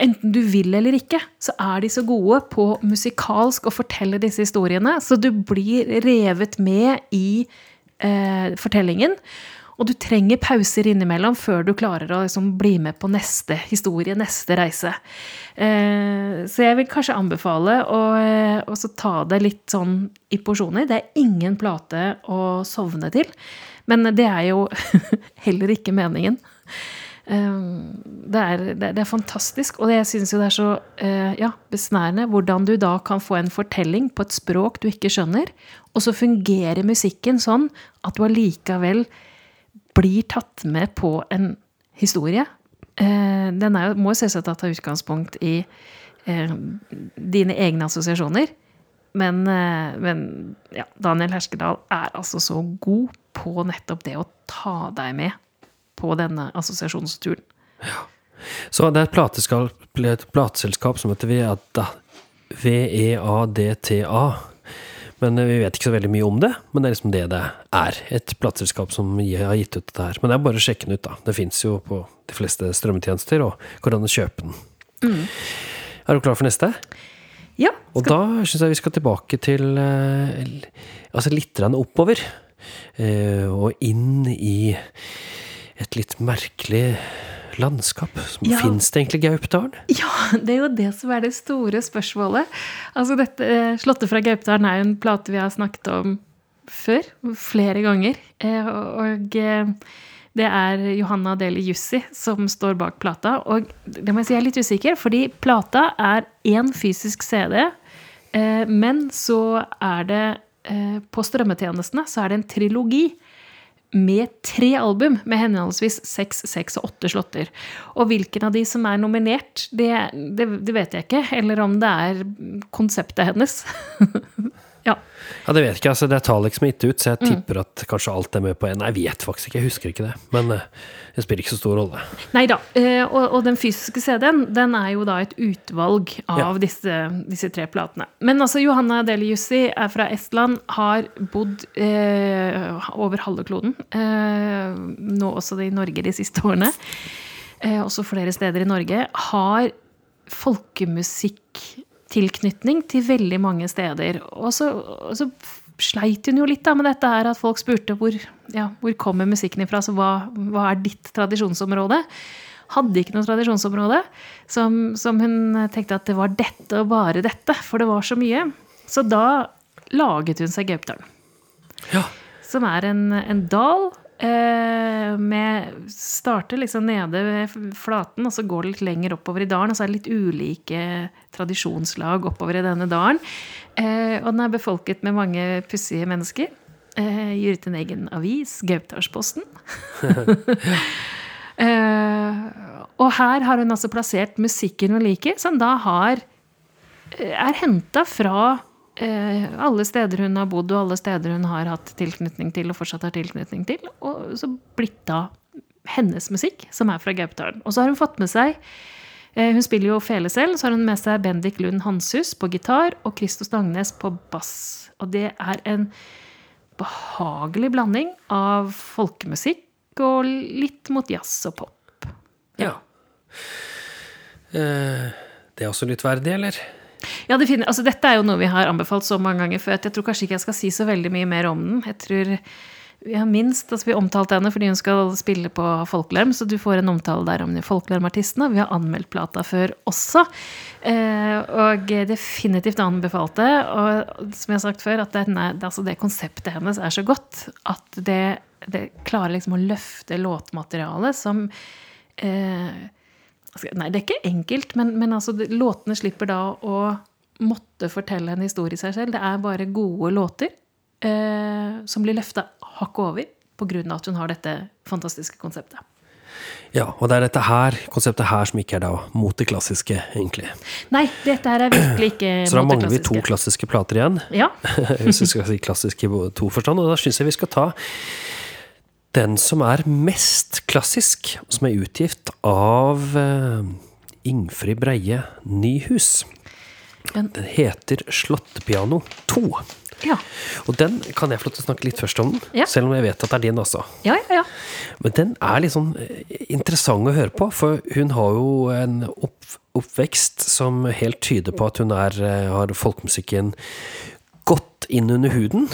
enten du vil eller ikke, så er de så gode på musikalsk å fortelle disse historiene. Så du blir revet med i eh, fortellingen. Og du trenger pauser innimellom før du klarer å liksom, bli med på neste historie, neste reise. Eh, så jeg vil kanskje anbefale å eh, også ta det litt sånn i porsjoner. Det er ingen plate å sovne til. Men det er jo heller ikke meningen. Eh, Det er, det, er- fantastisk, og jeg syns jo det er så eh, ja, besnærende hvordan du da kan få en fortelling på et språk du ikke skjønner, og så fungerer musikken sånn at du allikevel blir tatt med på en historie. Eh, Den er, må jo selvsagt ta utgangspunkt i eh, dine egne assosiasjoner. Men, men ja, Daniel Herskedal er altså så god på nettopp det å ta deg med på denne assosiasjonsturen. Så det er et et plateselskap som heter. V-E-A-D-T-A. Men eh, vi vet ikke så veldig mye om det, men det er liksom det det er. Et plateselskap som har gitt ut dette her. Men det er bare å sjekke den ut, da. Det fins jo på de fleste strømmetjenester, og går an å kjøpe den. Er du klar for neste? Ja, Og da syns jeg vi skal tilbake til eh, Altså litt oppover. eh, Og inn i et litt merkelig landskap. Ja. Fins det egentlig Gaupdalen? Ja, det er jo det som er det store spørsmålet. Altså dette, eh, 'Slottet fra Gaupdalen' er jo en plate vi har snakket om før. Flere ganger. Eh, Og eh, det er Johanna Deli Jussi som står bak plata. Og det må jeg si jeg er litt usikker, fordi plata er én fysisk CD, men så er det på strømmetjenestene så er det en trilogi med tre album med henholdsvis seks, seks og åtte slåtter. Og hvilken av de som er nominert, det, det, det vet jeg ikke. Eller om det er konseptet hennes. ja. Ja, det vet jeg ikke. altså Det tar liksom som er ut, så jeg Mm. tipper at kanskje alt er med på en. Nei, jeg vet faktisk ikke, jeg husker ikke det. Men eh, det spiller ikke så stor rolle. Nei da. eh, Og, og den fysiske CD-en, den er jo da et utvalg av Ja. disse, disse tre platene. Men altså, Johanna Delijussi er fra Estland, har bodd eh, over halve kloden. Eh, nå også i Norge de siste årene. Eh, også flere steder i Norge. Har folkemusikktilknytning til veldig mange steder. Og så, og så sleit hun jo litt da med dette her at folk spurte hvor, ja, hvor kommer musikken ifra, så hva, hva er ditt tradisjonsområde? Hadde ikke noe tradisjonsområde, som, som hun tenkte at det var dette og bare dette, for det var så mye. Så da laget hun seg Gauptalen. Ja. som er en, en dal med Starter liksom nede ved flaten, og så går det litt lenger oppover i dalen. Og så er det litt ulike tradisjonslag oppover i denne dalen. Eh, og den er befolket med mange pussige mennesker. Eh, gir ut en egen avis, Gaupdalsposten. eh, og her har hun altså plassert musikken hun liker, som da har er henta fra eh, alle steder hun har bodd, og alle steder hun har hatt tilknytning til, og fortsatt har tilknytning til, og så blitt da hennes musikk, som er fra Gaupetalen. Og så har hun fått med seg eh, Hun spiller jo fele selv, så har hun med seg Bendik Lund Hanshus på gitar og Christo Stangnes på bass. Og det er en behagelig blanding av folkemusikk og litt mot jazz og pop. ja. Eh, det er også lyttverdig, eller? Ja, det finner, altså Dette er jo noe vi har anbefalt så mange ganger før jeg tror kanskje ikke jeg skal si så veldig mye mer om den. Jeg tror vi har minst, altså vi omtalte henne fordi hun skal spille på Folklarm, så du får en omtale der om de Folklarm-artistene. Vi har anmeldt plata før også, eh, og definitivt anbefalt det. Og som jeg har sagt før, at denne, altså det konseptet hennes er så godt at det, det klarer liksom å løfte låtmaterialet som eh, Nei, det er ikke enkelt, men, men altså, låtene slipper da å måtte fortelle en historie i seg selv. Det er bare gode låter eh, som blir løfta hakket over pga. at hun har dette fantastiske konseptet. Ja, og det er dette her, konseptet her som ikke er da mot det klassiske, egentlig. Nei, dette her er virkelig ikke mot det klassiske. Så da mangler vi to klassiske plater igjen. Ja. Hvis vi skal si klassisk i to forstand. Og da syns jeg vi skal ta den som er mest klassisk, som er utgift av uh, Ingfrid Breie Nyhus. Den heter Slåttepiano 2. Ja. Og den kan jeg få lov til å snakke litt først om, den, Ja. selv om jeg vet at det er din også. Ja, ja, ja. Men den er litt sånn eh, interessant å høre på, for hun har jo en opp, oppvekst som helt tyder på at hun er, eh, har folkemusikken godt inn under huden.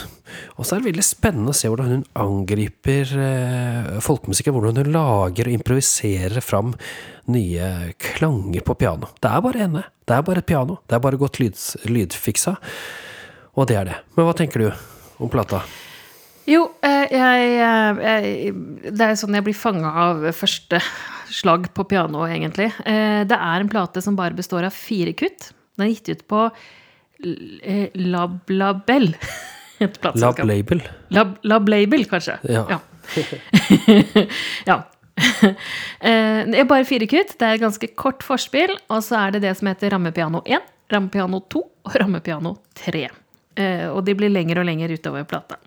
Og så er det veldig spennende å se hvordan hun angriper eh, folkemusikken. Hvordan hun lager og improviserer fram nye klanger på piano. Det er bare henne. Det er bare et piano. Det er bare godt lyd, lydfiksa. Og det er det. Men hva tenker du om plata? Jo, eh, jeg, eh, jeg Det er sånn jeg blir fanga av første slag på piano, egentlig. Eh, Det er en plate som bare består av fire kutt. Den er gitt ut på Eh, Lab Label. Et plateselskap. Label. Lab, Lab Label, kanskje. Ja. Ja. ja. Eh, Det er bare fire kutt. Det er et ganske kort forspill. Og så er det det som heter rammepiano 1, rammepiano 2 og rammepiano 3. Eh, Og de blir lengre og lengre utover plata.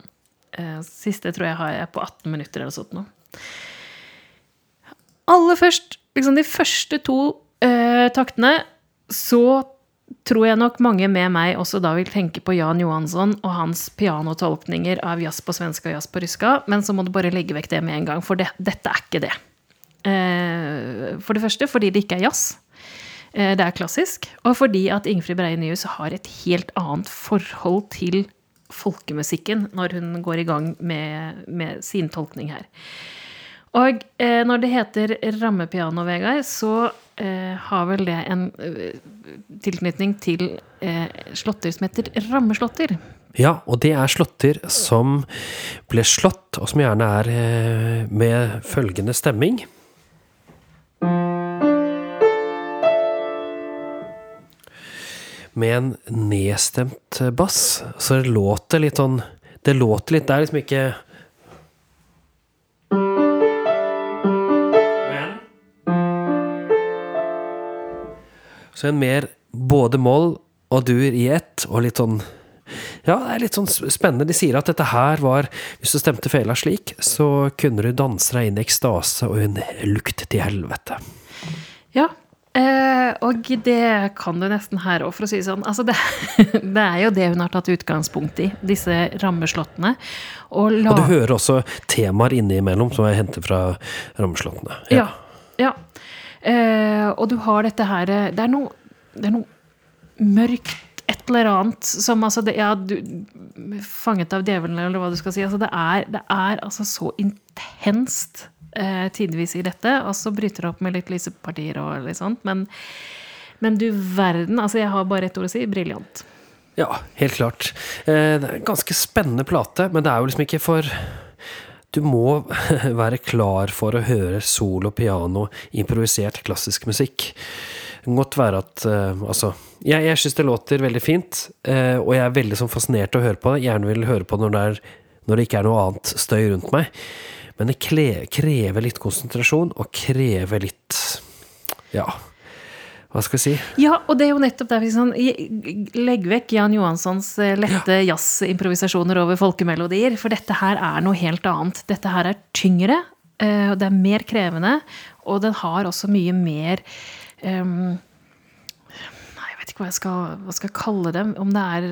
Eh, Siste tror jeg har jeg på 18 minutter eller sånt nå. Aller først, liksom de første to uh, taktene, så tror jeg nok mange med meg også da vil tenke på Jan Johansson og hans pianotolkninger av jazz på svensk og jazz på ryska, men så må du bare legge vekk det med en gang, for det, dette er ikke det. Eh, For det første fordi det ikke er jazz. Eh, Det er klassisk. Og fordi at Ingfrid Breie Nyhus har et helt annet forhold til folkemusikken når hun går i gang med, med sin tolkning her. Og eh, når det heter rammepiano, Vegard, så eh, har vel det en eh, tilknytning til eh, slåtter som heter rammeslåtter. Ja, og det er slåtter som ble slått, og som gjerne er eh, med følgende stemming. Med en nedstemt bass. Så det låter litt sånn Det låter litt Det er liksom ikke Så en mer både moll og dur i ett, og litt sånn Ja, det er litt sånn spennende. De sier at dette her var Hvis du stemte fela slik, så kunne du danse deg inn i ekstase og en lukt til helvete. Ja. Eh, og det kan du nesten her òg, for å si det sånn. Altså det, det er jo det hun har tatt utgangspunkt i, disse rammeslåttene. Og, la, Og du hører også temaer innimellom som er hentet fra rammeslåttene. Ja. ja. Eh, og du har dette her Det er noe, det er noe mørkt, et eller annet som altså det, Ja, du Fanget av djevelen, eller hva du skal si. Altså det er, det er altså så intenst eh, tidvis i dette. Og så bryter det opp med litt lysepartier og litt sånt. Men, men du verden. Altså, jeg har bare ett ord å si. Briljant. Ja, helt klart. Eh, Det er en ganske spennende plate, men det er jo liksom ikke for Du må være klar for å høre solo, piano, improvisert klassisk musikk. Det kan godt være at uh, Altså, jeg, jeg syns det låter veldig fint, uh, og jeg er veldig sånn fascinert av å høre på det. Gjerne vil høre på det når det, er, når det ikke er noe annet støy rundt meg. Men det krever litt konsentrasjon, og krever litt Ja, hva skal jeg si? Ja, og det er jo nettopp der vi sånn Legg vekk Jan Johanssons lette ja. jazzimprovisasjoner over folkemelodier, for dette her er noe helt annet. Dette her er tyngre, eh, og det er mer krevende, og den har også mye mer ehm, Nei, jeg vet ikke hva jeg skal, hva skal jeg kalle dem. Om det er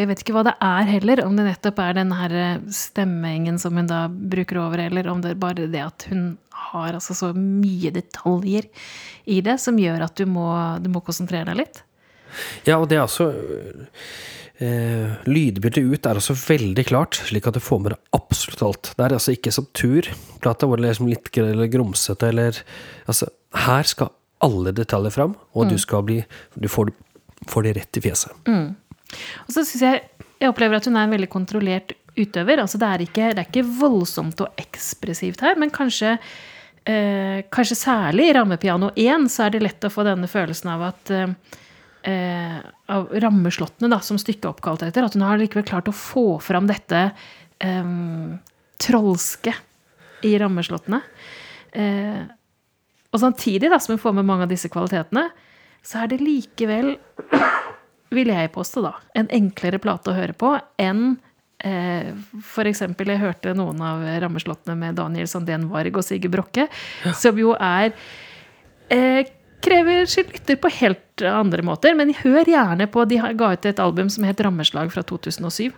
Jeg vet ikke hva det er heller. Om det nettopp er den her eh, stemmingen som hun da bruker over, eller om det er bare det at hun har altså så mye detaljer i det som gjør at du må, du må konsentrere deg litt. Ja, og det er altså eh, Lydbildet ut er altså veldig klart, slik at du får med deg absolutt alt. Det er altså ikke som turplata, hvor det er liksom litt grumsete eller Altså, her skal alle detaljer fram, og du skal bli Du får, får det rett i fjeset. Og så syns jeg jeg opplever at hun er en veldig kontrollert utøver. Altså det er ikke, det er ikke voldsomt og ekspressivt her, men kanskje eh, Kanskje særlig i rammepiano 1 så er det lett å få denne følelsen av at eh, Av rammeslottene da, som stykket er oppkalt etter. At hun har likevel klart å få fram dette eh, trolske i rammeslottene. Eh, og samtidig da, som hun får med mange av disse kvalitetene, så er det likevel vil jeg påstå, da, en enklere plate å høre på enn eh, eksempel, jeg hørte noen av rammeslottene med Daniel Sandén Varg og Sigurd Brokke, som jo er eh, Krever sin lytter på helt andre måter, men hør gjerne på De ga ut et album som het Rammeslag fra 2007.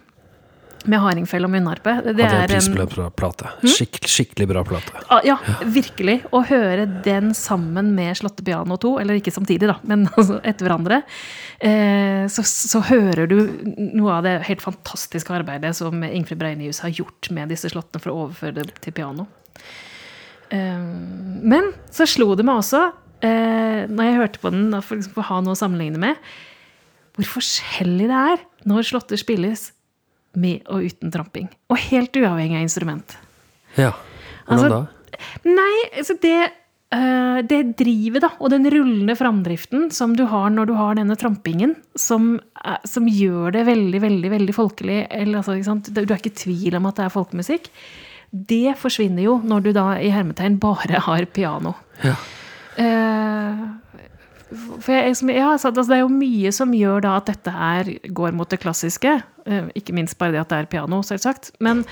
Med hardingfele og munnharpe. Det det er en en plate. Skikk, skikkelig bra plate. Ah, Ja, virkelig. Å høre den sammen med Slåtte piano 2, eller ikke samtidig, da, men altså etter hverandre, eh, så, så hører du noe av det helt fantastiske arbeidet som Ingfrid Breinius har gjort med disse slåttene for å overføre det til piano. Eh, men så slo det meg også, eh, når jeg hørte på den, for liksom å ha noe å sammenligne med, hvor forskjellig det er når slåtter spilles med og uten tramping. Og helt uavhengig av instrument. Ja. Hvordan Altså, da? Nei, altså det uh, det drivet da, og den rullende framdriften som du har når du har denne trampingen, som, uh, som gjør det veldig, veldig veldig folkelig eller, altså? Du er ikke i tvil om at det er folkemusikk. Det forsvinner jo når du da i hermetegn bare har piano. Ja. Eh, for jeg, som- ja, så, altså, det er jo mye som gjør da at dette her går mot det klassiske. Eh, ikke minst bare det at det er piano, selvsagt. Men,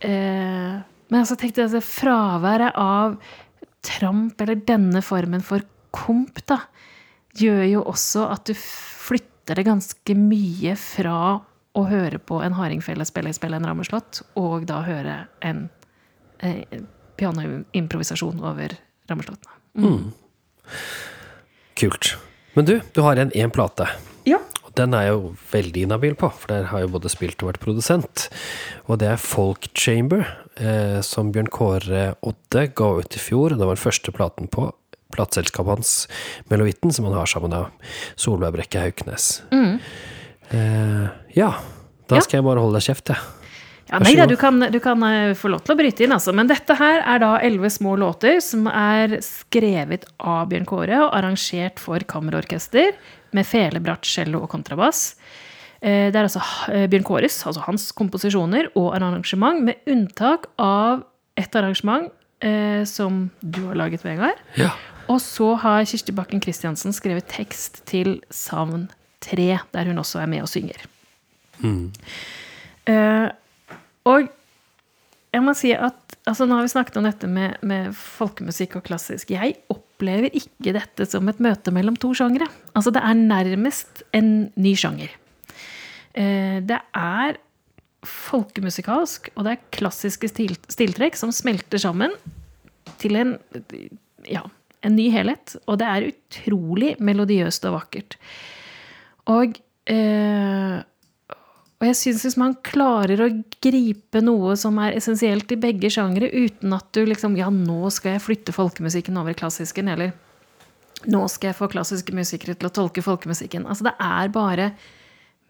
eh, men altså, tenkte jeg, altså, fraværet av tramp, eller denne formen for komp, da, gjør jo også at du flytter det ganske mye fra å høre på en hardingfele spille, spille en rammeslått, og da høre en eh, pianoimprovisasjon over rammeslåttene. Kult. Men du, du har en én plate. Ja. Og den er jeg jo veldig inhabil på, for der har jeg både spilt og vært produsent. Og det er Folk Chamber, eh, som Bjørn Kåre Odde ga ut i fjor. Det var den første platen på plateselskapet hans, Melovitten, som han har sammen med Solveig Brekke Hauknes. Eh, ja. Da Ja. skal jeg bare holde deg kjeft, jeg. Ja, Så nei da, du kan, du kan eh, få lov til å bryte inn, altså. Men dette her er da elleve små låter som er skrevet av Bjørn Kåre og arrangert for kammerorkester med fele, bratt, cello og kontrabass. Eh, Det er altså eh, Bjørn Kåres, altså hans komposisjoner og arrangement, med unntak av et arrangement eh, som du har laget, Vegard. Ja. Og så har Kirsti Bakken Christiansen skrevet tekst til Savn 3, der hun også er med og synger. Eh, og jeg må si at altså Nå har vi snakket om dette med, med folkemusikk og klassisk. Jeg opplever ikke dette som et møte mellom to sjangere. Altså, det er nærmest en ny sjanger. Eh, det er folkemusikalsk, og det er klassiske stil, stiltrekk som smelter sammen til en, ja, en ny helhet. Og det er utrolig melodiøst og vakkert. Og, eh, og jeg syns hvis man klarer å gripe noe som er essensielt i begge sjangere, uten at du liksom Ja, nå skal jeg flytte folkemusikken over i klassisken, eller nå skal jeg få klassiske musikere til å tolke folkemusikken. Altså, det er bare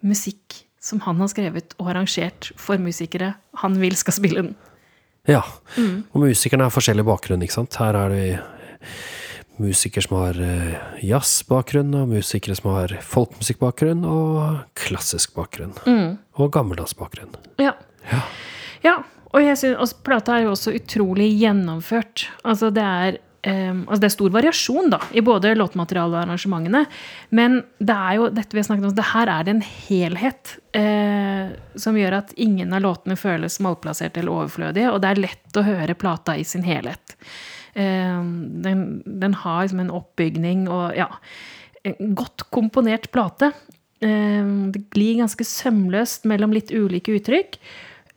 musikk som han har skrevet og arrangert for musikere han vil skal spille den. Ja. Og musikerne har forskjellig bakgrunn, ikke sant. Her er det musikere som har eh, jazzbakgrunn, og musikere som har folkemusikkbakgrunn, og klassisk bakgrunn. Og gammeldansbakgrunn. Ja. ja. Og jeg synes, plata er jo også utrolig gjennomført. Altså det er um, altså det er stor variasjon da, i både låtmateriale og arrangementene. Men det er jo dette vi har snakket om, det her er det en helhet uh, som gjør at ingen av låtene føles malplasserte eller overflødige, og det er lett å høre plata i sin helhet. Eh, den, den har liksom en oppbygning og ja, en godt komponert plate. Eh, Det glir ganske sømløst mellom litt ulike uttrykk.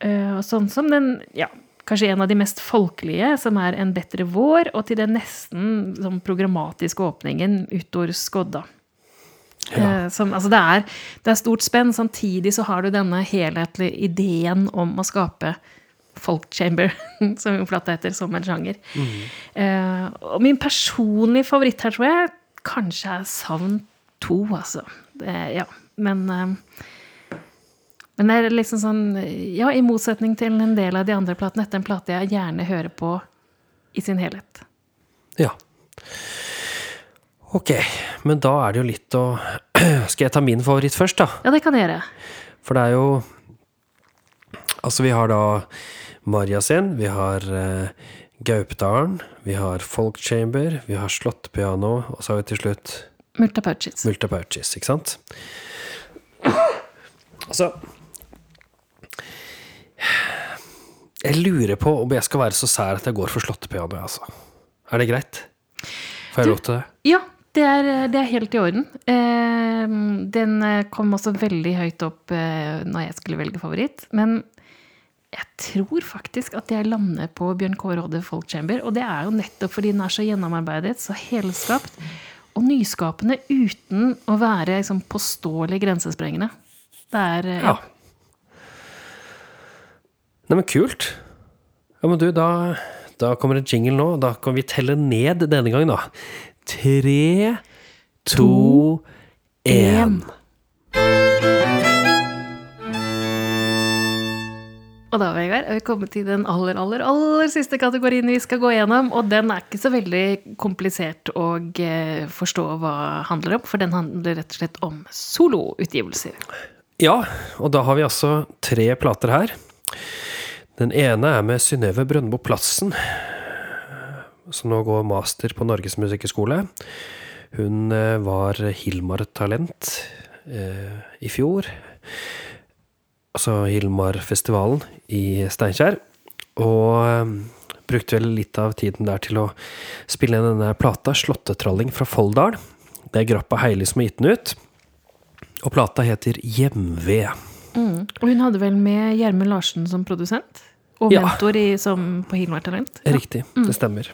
Eh, Sånn som den, ja, kanskje en av de mest folkelige, som er En bedre vår, og til den nesten sånn programmatiske åpningen Utor skodda. Ja. som, altså det, er, det er stort spenn. Samtidig så har du denne helhetlige ideen om å skape folk chamber, som jo plata heter, som en sjanger. Eh, og min personlige favoritt her, tror jeg, kanskje er Savn 2, altså. Det, ja, men uh, Men det er liksom sånn Ja, i motsetning til en del av de andre platene, dette er en plate jeg gjerne hører på i sin helhet. Ja. Ok, men da er det jo litt å Skal jeg ta min favoritt først, da? Ja, det kan jeg gjøre. For det er jo Altså, vi har da Marjasin, vi har eh, Gaupdalen, vi har Folk Chamber, vi har Slottpiano, og så har vi til slutt Multa Pouches. Multa Pouches, ikke sant? Altså Jeg lurer på om jeg skal være så sær at jeg går for slåttepiano, altså. Er det greit? Får jeg lov til det? Ja, det er, det er helt i orden. Eh, den kom også veldig høyt opp eh, når jeg skulle velge favoritt. Men jeg tror faktisk at jeg lander på Bjørn Kåre Odde Folk Chamber. Og det er jo nettopp fordi den er så gjennomarbeidet, så helskapt og nyskapende uten å være liksom, påståelig grensesprengende. Det er Ja. Ja. Nei, men kult. Ja, men du, da, da kommer det jingle nå. Da kan vi telle ned denne gangen, da. Tre, to, én. Og da, Vegard, er vi kommet til den aller, aller, aller siste kategorien vi skal gå gjennom. Og den er ikke så veldig komplisert å eh, forstå hva handler om, for den handler rett og slett om soloutgivelser. Ja, og da har vi altså tre plater her. Den ene er med Synnøve Brøndbo Plassen, som nå går master på Norges musikkhøgskole. Hun eh, var Hilmar-talent eh, i fjor. Altså Hilmar-festivalen i Steinkjer. Og eh, brukte vel litt av tiden der til å spille inn denne plata, 'Slåttetralling fra Folldal'. Det er Grappa Heili som har gitt den ut. Og plata heter Hjemved. Og hun hadde vel med Gjermund Larsen som produsent? Og Ja. mentor i, som på Hilmar Talent? Riktig, det stemmer.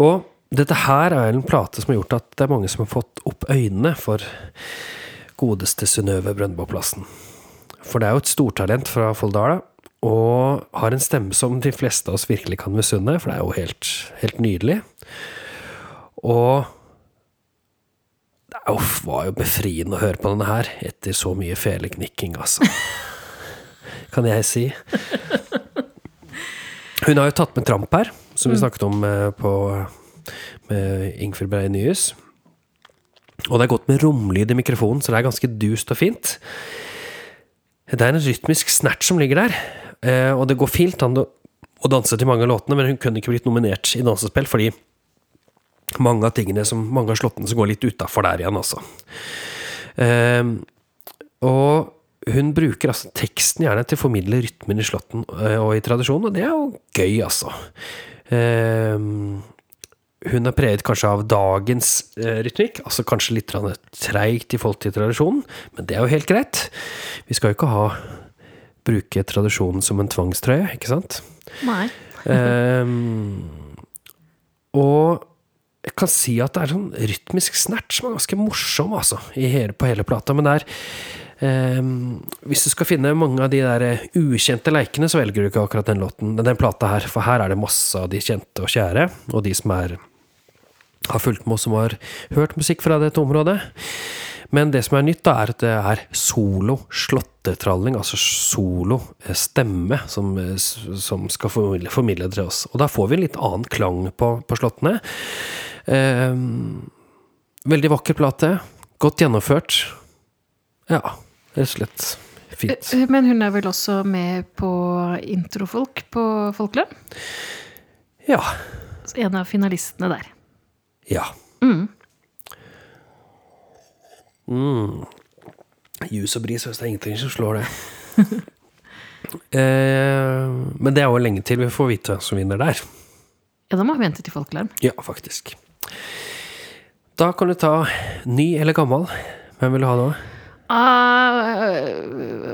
Og dette her er en plate som har gjort at det er mange som har fått opp øynene for godeste Synnøve Brøndboplassen. For det er jo et stortalent fra Folldala, og har en stemme som de fleste av oss virkelig kan misunne, for det er jo helt, helt nydelig. Og det var jo befriende å høre på denne her, etter så mye feleknikking, altså. Kan jeg si. Hun har jo tatt med tramp her, som vi snakket om eh, på, med Ingfrid Brei Nyhus. Og det er godt med romlyd i mikrofonen, så det er ganske dust og fint. Det er en rytmisk snert som ligger der, eh, og det går fint an å danse til mange av låtene, men hun kunne ikke blitt nominert i dansespill fordi mange av tingene som, mange av slåttene som går litt utafor der igjen, altså. Ehm, og hun bruker altså teksten gjerne til å formidle rytmen i slåtten eh, og i tradisjonen, og det er jo gøy, altså. Ehm, hun er preget kanskje av dagens eh, rytmikk, altså kanskje litt treigt i forhold til tradisjonen, men det er jo helt greit. Vi skal jo ikke ha bruke tradisjonen som en tvangstrøye, ikke sant? Nei. Ehm, og jeg kan si at det er sånn rytmisk snert som er ganske morsom, altså, i hele, på hele plata. Men det er Hvis du skal finne mange av de der eh, ukjente leikene, så velger du ikke akkurat den låten, den plata her, for her er det masse av de kjente og kjære, og de som er har fulgt med oss som har hørt musikk fra dette området. Men det som er nytt, da, er at det er solo slåttetralling, altså solo eh, stemme, som, eh, som skal formidle, formidle til oss. Og da får vi en litt annen klang på, på slåttene. Eh, veldig vakker plate. Godt gjennomført. Ja, rett og slett fint. Eh, Men hun er vel også med på Introfolk på Folkelønn? Ja. En av finalistene der. Ja. Mm. Jus og bris, hvis det er ingenting som slår det. eh, men det er jo lenge til vi får vite hvem som vinner der. Ja, da må vi vente til Folkelarm. Ja, faktisk. Da kan du ta ny eller gammel. Hvem vil du ha nå? Ah,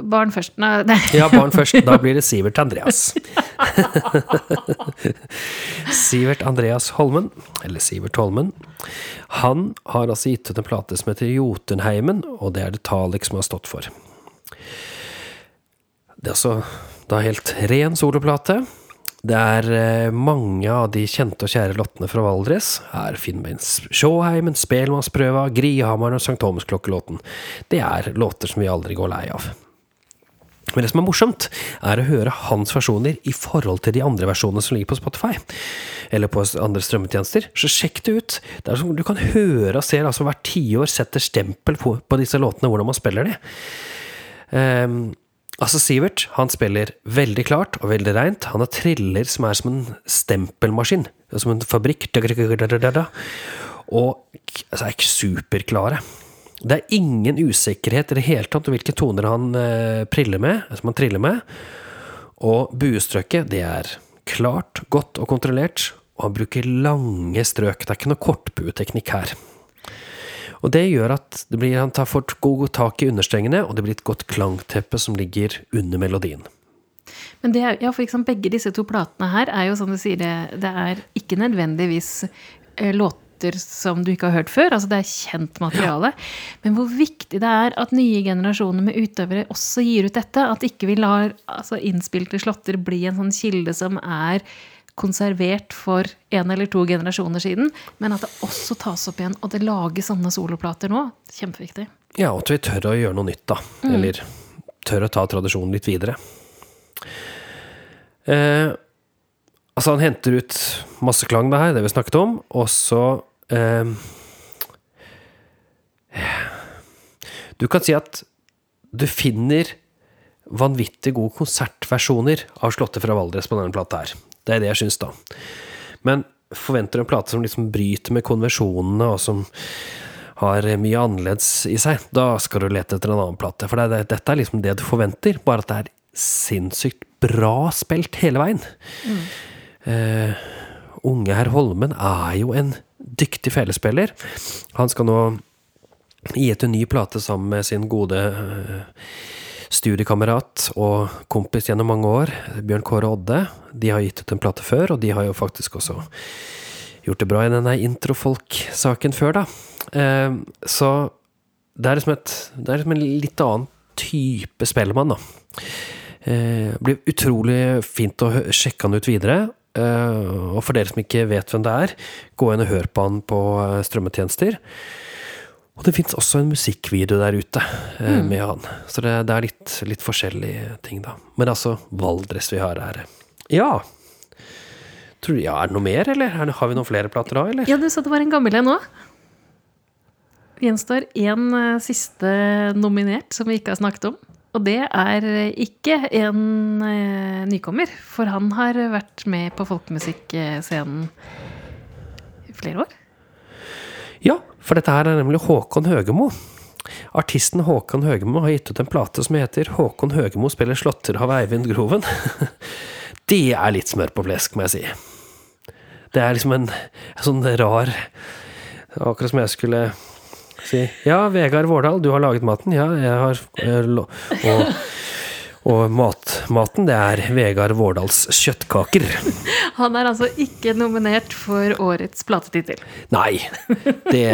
barn først. Nei. Ja, barn først. Da blir det Sivert Andreas. Sivert Andreas Holmen, eller Sivert Holmen, han har altså gitt ut en plate som heter Jotunheimen, og det er det Talik som har stått for. Det er altså da helt ren soloplate. Det er eh, mange av de kjente og kjære lottene fra Valdres. Her finner vi en Sjåheimen, Spelmannsprøva, Grihamaren og St. Thomas-klokkelåten. Det er låter som vi aldri går lei av. Men det som er morsomt, er å høre hans versjoner i forhold til de andre versjonene som ligger på Spotify. Eller på andre strømmetjenester. Så sjekk det ut. Det er som du kan høre og se altså hvert tiår setter stempel på, på disse låtene, hvordan man spiller de. Um, altså, Sivert han spiller veldig klart og veldig reint. Han har triller som er som en stempelmaskin. Som en fabrikk. Og altså, er superklare. Det er ingen usikkerhet i det hele tatt om hvilke toner han eh, priller med, som han triller med. Og buestrøket, det er klart, godt og kontrollert, og han bruker lange strøk. Det er ikke noe kortbueteknikk her. Og det gjør at det blir, han tar fort god tak i understrengene, og det blir et godt klangteppe som ligger under melodien. Men det er, ja, for liksom begge disse to platene her er jo som du sier, det, det er ikke nødvendigvis eh, låter som du ikke har hørt før. Altså det er kjent materiale. Men hvor viktig det er at nye generasjoner med utøvere også gir ut dette. At ikke vi lar altså, innspilte slåtter bli en sånn kilde som er konservert for en eller to generasjoner siden, men at det også tas opp igjen, og det lages sånne soloplater nå. Kjempeviktig. Ja, og at vi tør å gjøre noe nytt, da. Mm. Eller tør å ta tradisjonen litt videre. Eh, altså, han henter ut masse klang, det her, det vi snakket om, og så eh, Du kan si at du finner vanvittig gode konsertversjoner av Slåtte fra Valdres på denne plata her. Det er det jeg syns, da. Men forventer du en plate som liksom bryter med konvensjonene, og som har mye annerledes i seg, da skal du lete etter en annen plate. For det, det, dette er liksom det du forventer, bare at det er sinnssykt bra spilt hele veien. Mm. Eh, unge herr Holmen er jo en dyktig felespiller. Han skal nå gi ut en ny plate sammen med sin gode eh, studiekamerat og kompis gjennom mange år, Bjørn Kåre Odde. De har gitt ut en plate før, og de har jo faktisk også gjort det bra i denne introfolk-saken før, da. Eh, så det er liksom, et, det er liksom en litt annen type spellemann, da. Eh, blir utrolig fint å sjekke han ut videre. Uh, og for dere som ikke vet hvem det er, gå inn og hør på han på uh, strømmetjenester. Og det fins også en musikkvideo der ute eh, mm. med han. Så det, det er litt, litt, forskjellige ting, da. Men altså, Valdres vi har her. Ja. Tror, ja, er det noe mer, eller? Har vi noen flere plater da, eller? Ja, du sa det var en gammel en òg. Gjenstår én siste nominert som vi ikke har snakket om. Og det er ikke en eh, nykommer, for han har vært med på folkemusikkscenen i flere år. Ja, for dette her er nemlig Håkon Høgemo. Artisten Håkon Høgemo har gitt ut en plate som heter 'Håkon Høgemo spiller slåtter av Eivind Groven'. Det er litt smør på flesk, må jeg si. Det er liksom en, sånn rar Akkurat som jeg skulle Si ja, Vegard Vårdal, du har laget maten. Ja, jeg har Og, og mat, maten, det er Vegard Vårdals kjøttkaker. Han er altså ikke nominert for årets platetittel. Nei. Det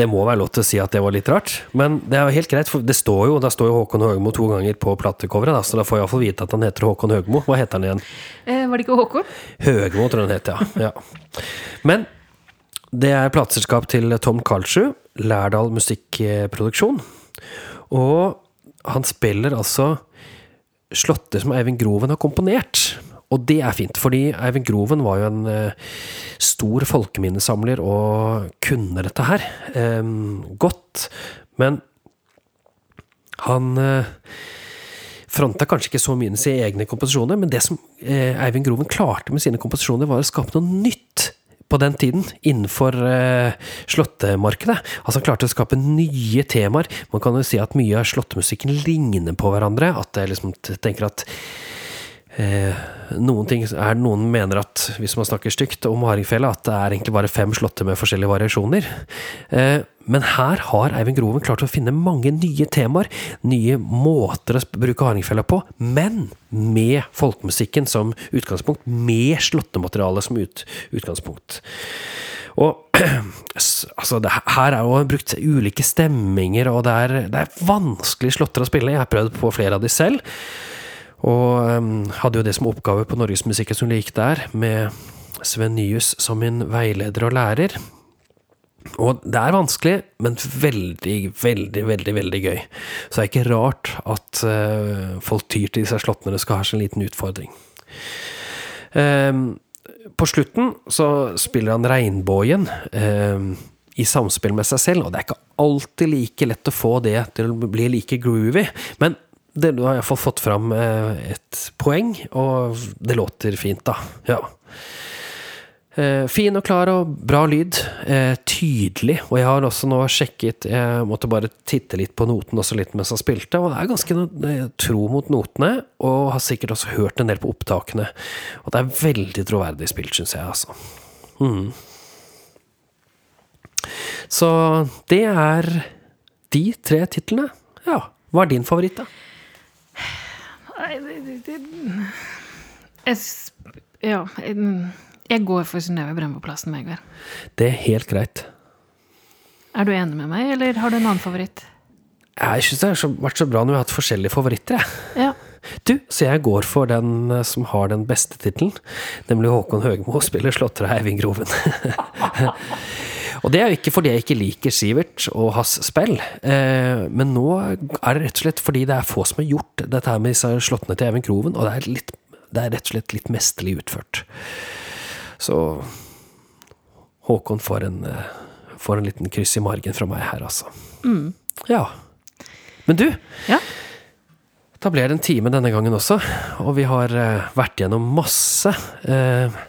det må være lov til å si at det var litt rart. Men det er jo helt greit, for det står jo, da står jo Håkon Høgmo to ganger på platecoveret, så da får jeg iallfall vite at han heter Håkon Høgmo. Hva heter han igjen? Eh, var det ikke Håkon? Høgmo, tror jeg han het, ja. ja. Men det er plateselskap til Tom Karlsrud, Lærdal Musikkproduksjon. Og han spiller altså slåtter som Eivind Groven har komponert. Og det er fint, fordi Eivind Groven var jo en uh, stor folkeminnesamler og kunne dette her um, godt. Men han uh, fronta kanskje ikke så mye i sine egne komposisjoner, men det som uh, Eivind Groven klarte med sine komposisjoner, var å skape noe nytt på den tiden innenfor uh, slåttemarkedet. Altså Han klarte å skape nye temaer. Man kan jo si at mye av slåttemusikken ligner på hverandre. At jeg liksom tenker at noen ting er Noen mener at, hvis man snakker stygt om hardingfela, at det er egentlig bare fem slåtter med forskjellige variasjoner. Eh, men her har Eivind Groven klart å finne mange nye temaer, nye måter å bruke hardingfela på, men med folkemusikken som utgangspunkt, med slåttematerialet som ut, utgangspunkt. Og altså, det, her er jo brukt ulike stemminger, og det er, det er vanskelig slåtter å spille. Jeg har prøvd på flere av de selv. Og um, hadde jo det som oppgave på Norgesmusikken som gikk der, med Sven Nyhus som min veileder og lærer. Og det er vanskelig, men veldig, veldig, veldig veldig gøy. Så det er ikke rart at uh, folk tyr til disse slåttene. Det skal ha sin liten utfordring. Um, på slutten så spiller han Regnbågen um, i samspill med seg selv, og det er ikke alltid like lett å få det til å bli like groovy. Men det, du har iallfall fått fram eh, et poeng, og det låter fint, da. Ja. Eh, fin og klar og bra lyd. Eh, tydelig. Og jeg har også nå sjekket Jeg måtte bare titte litt på noten også litt mens jeg spilte, og det er ganske tro mot notene. Og har sikkert også hørt en del på opptakene. Og det er veldig troverdig spilt, syns jeg, altså. Mm. Så det er de tre titlene. Ja. Hva er din favoritt, da? Jeg, Ja. Jeg går for Synnøve Brøndbo-plassen med Vegard. Det er helt greit. Er du enig med meg, eller har du en annen favoritt? Jeg syns det har vært så bra når vi har hatt forskjellige favoritter, jeg. Ja. Du, så jeg går for den eh, som har den beste tittelen, nemlig Håkon Høgmo spiller slåtter av Eivind Groven. og det er jo ikke fordi jeg ikke liker Sivert og hans spill, eh, men nå er det rett og slett fordi det er få som har gjort dette her med disse slåttene til Even Kroven, og det er, litt, det er rett og slett litt mesterlig utført. Så Håkon får en, eh, får en liten kryss i margen fra meg her, altså. Mm. Ja. Men du, ja. da ble det en time denne gangen også, og vi har uh, vært gjennom masse. Eh,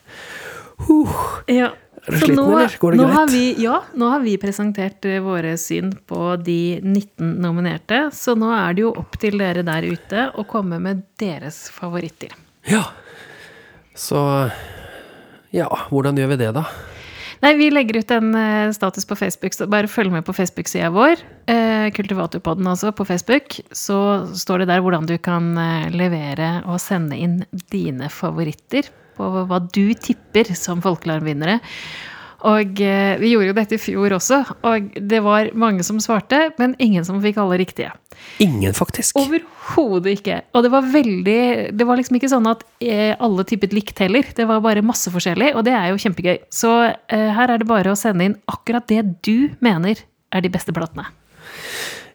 uh. Ja. Er du sliten, nå, eller? Går det nå greit? Har vi, ja, nå har vi presentert eh, våre syn på de 19 nominerte. Så nå er det jo opp til dere der ute å komme med deres favoritter. Ja. Så Ja, hvordan gjør vi det, da? Nei, vi legger ut en eh, status på Facebook, så bare følg med på Facebook-sida vår. Eh, Kultivatorpodden altså, på Facebook. Så står det der hvordan du kan levere og sende inn dine favoritter på hva du tipper som folkealarmvinnere. Og eh, vi gjorde jo dette i fjor også, og det var mange som svarte, men ingen som fikk alle riktige. Ingen, faktisk. Overhodet ikke. Og det var veldig Det var liksom ikke sånn at eh, alle tippet likt heller. Det var bare masse forskjellig, og det er jo kjempegøy. Så eh, her er det bare å sende inn akkurat det du mener er de beste platene.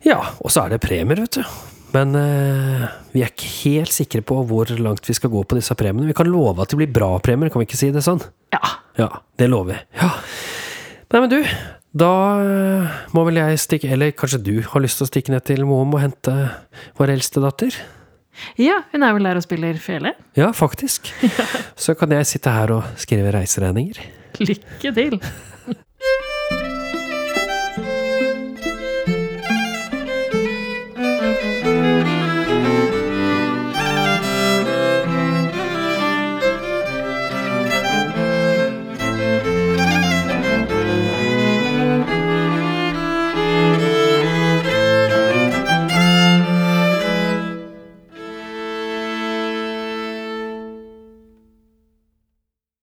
Ja, og så er det premier, vet du. Men eh, vi er ikke helt sikre på hvor langt vi skal gå på disse premiene. Vi kan love at det blir bra premier, kan vi ikke si det sånn? Ja. Ja, det lover vi. Ja. Nei, men du, da eh, må vel jeg stikke Eller kanskje du har lyst til å stikke ned til Moum og hente vår eldste datter? Ja, hun er vel der og spiller fele. Ja, faktisk. Så kan jeg sitte her og skrive reiseregninger. Lykke til!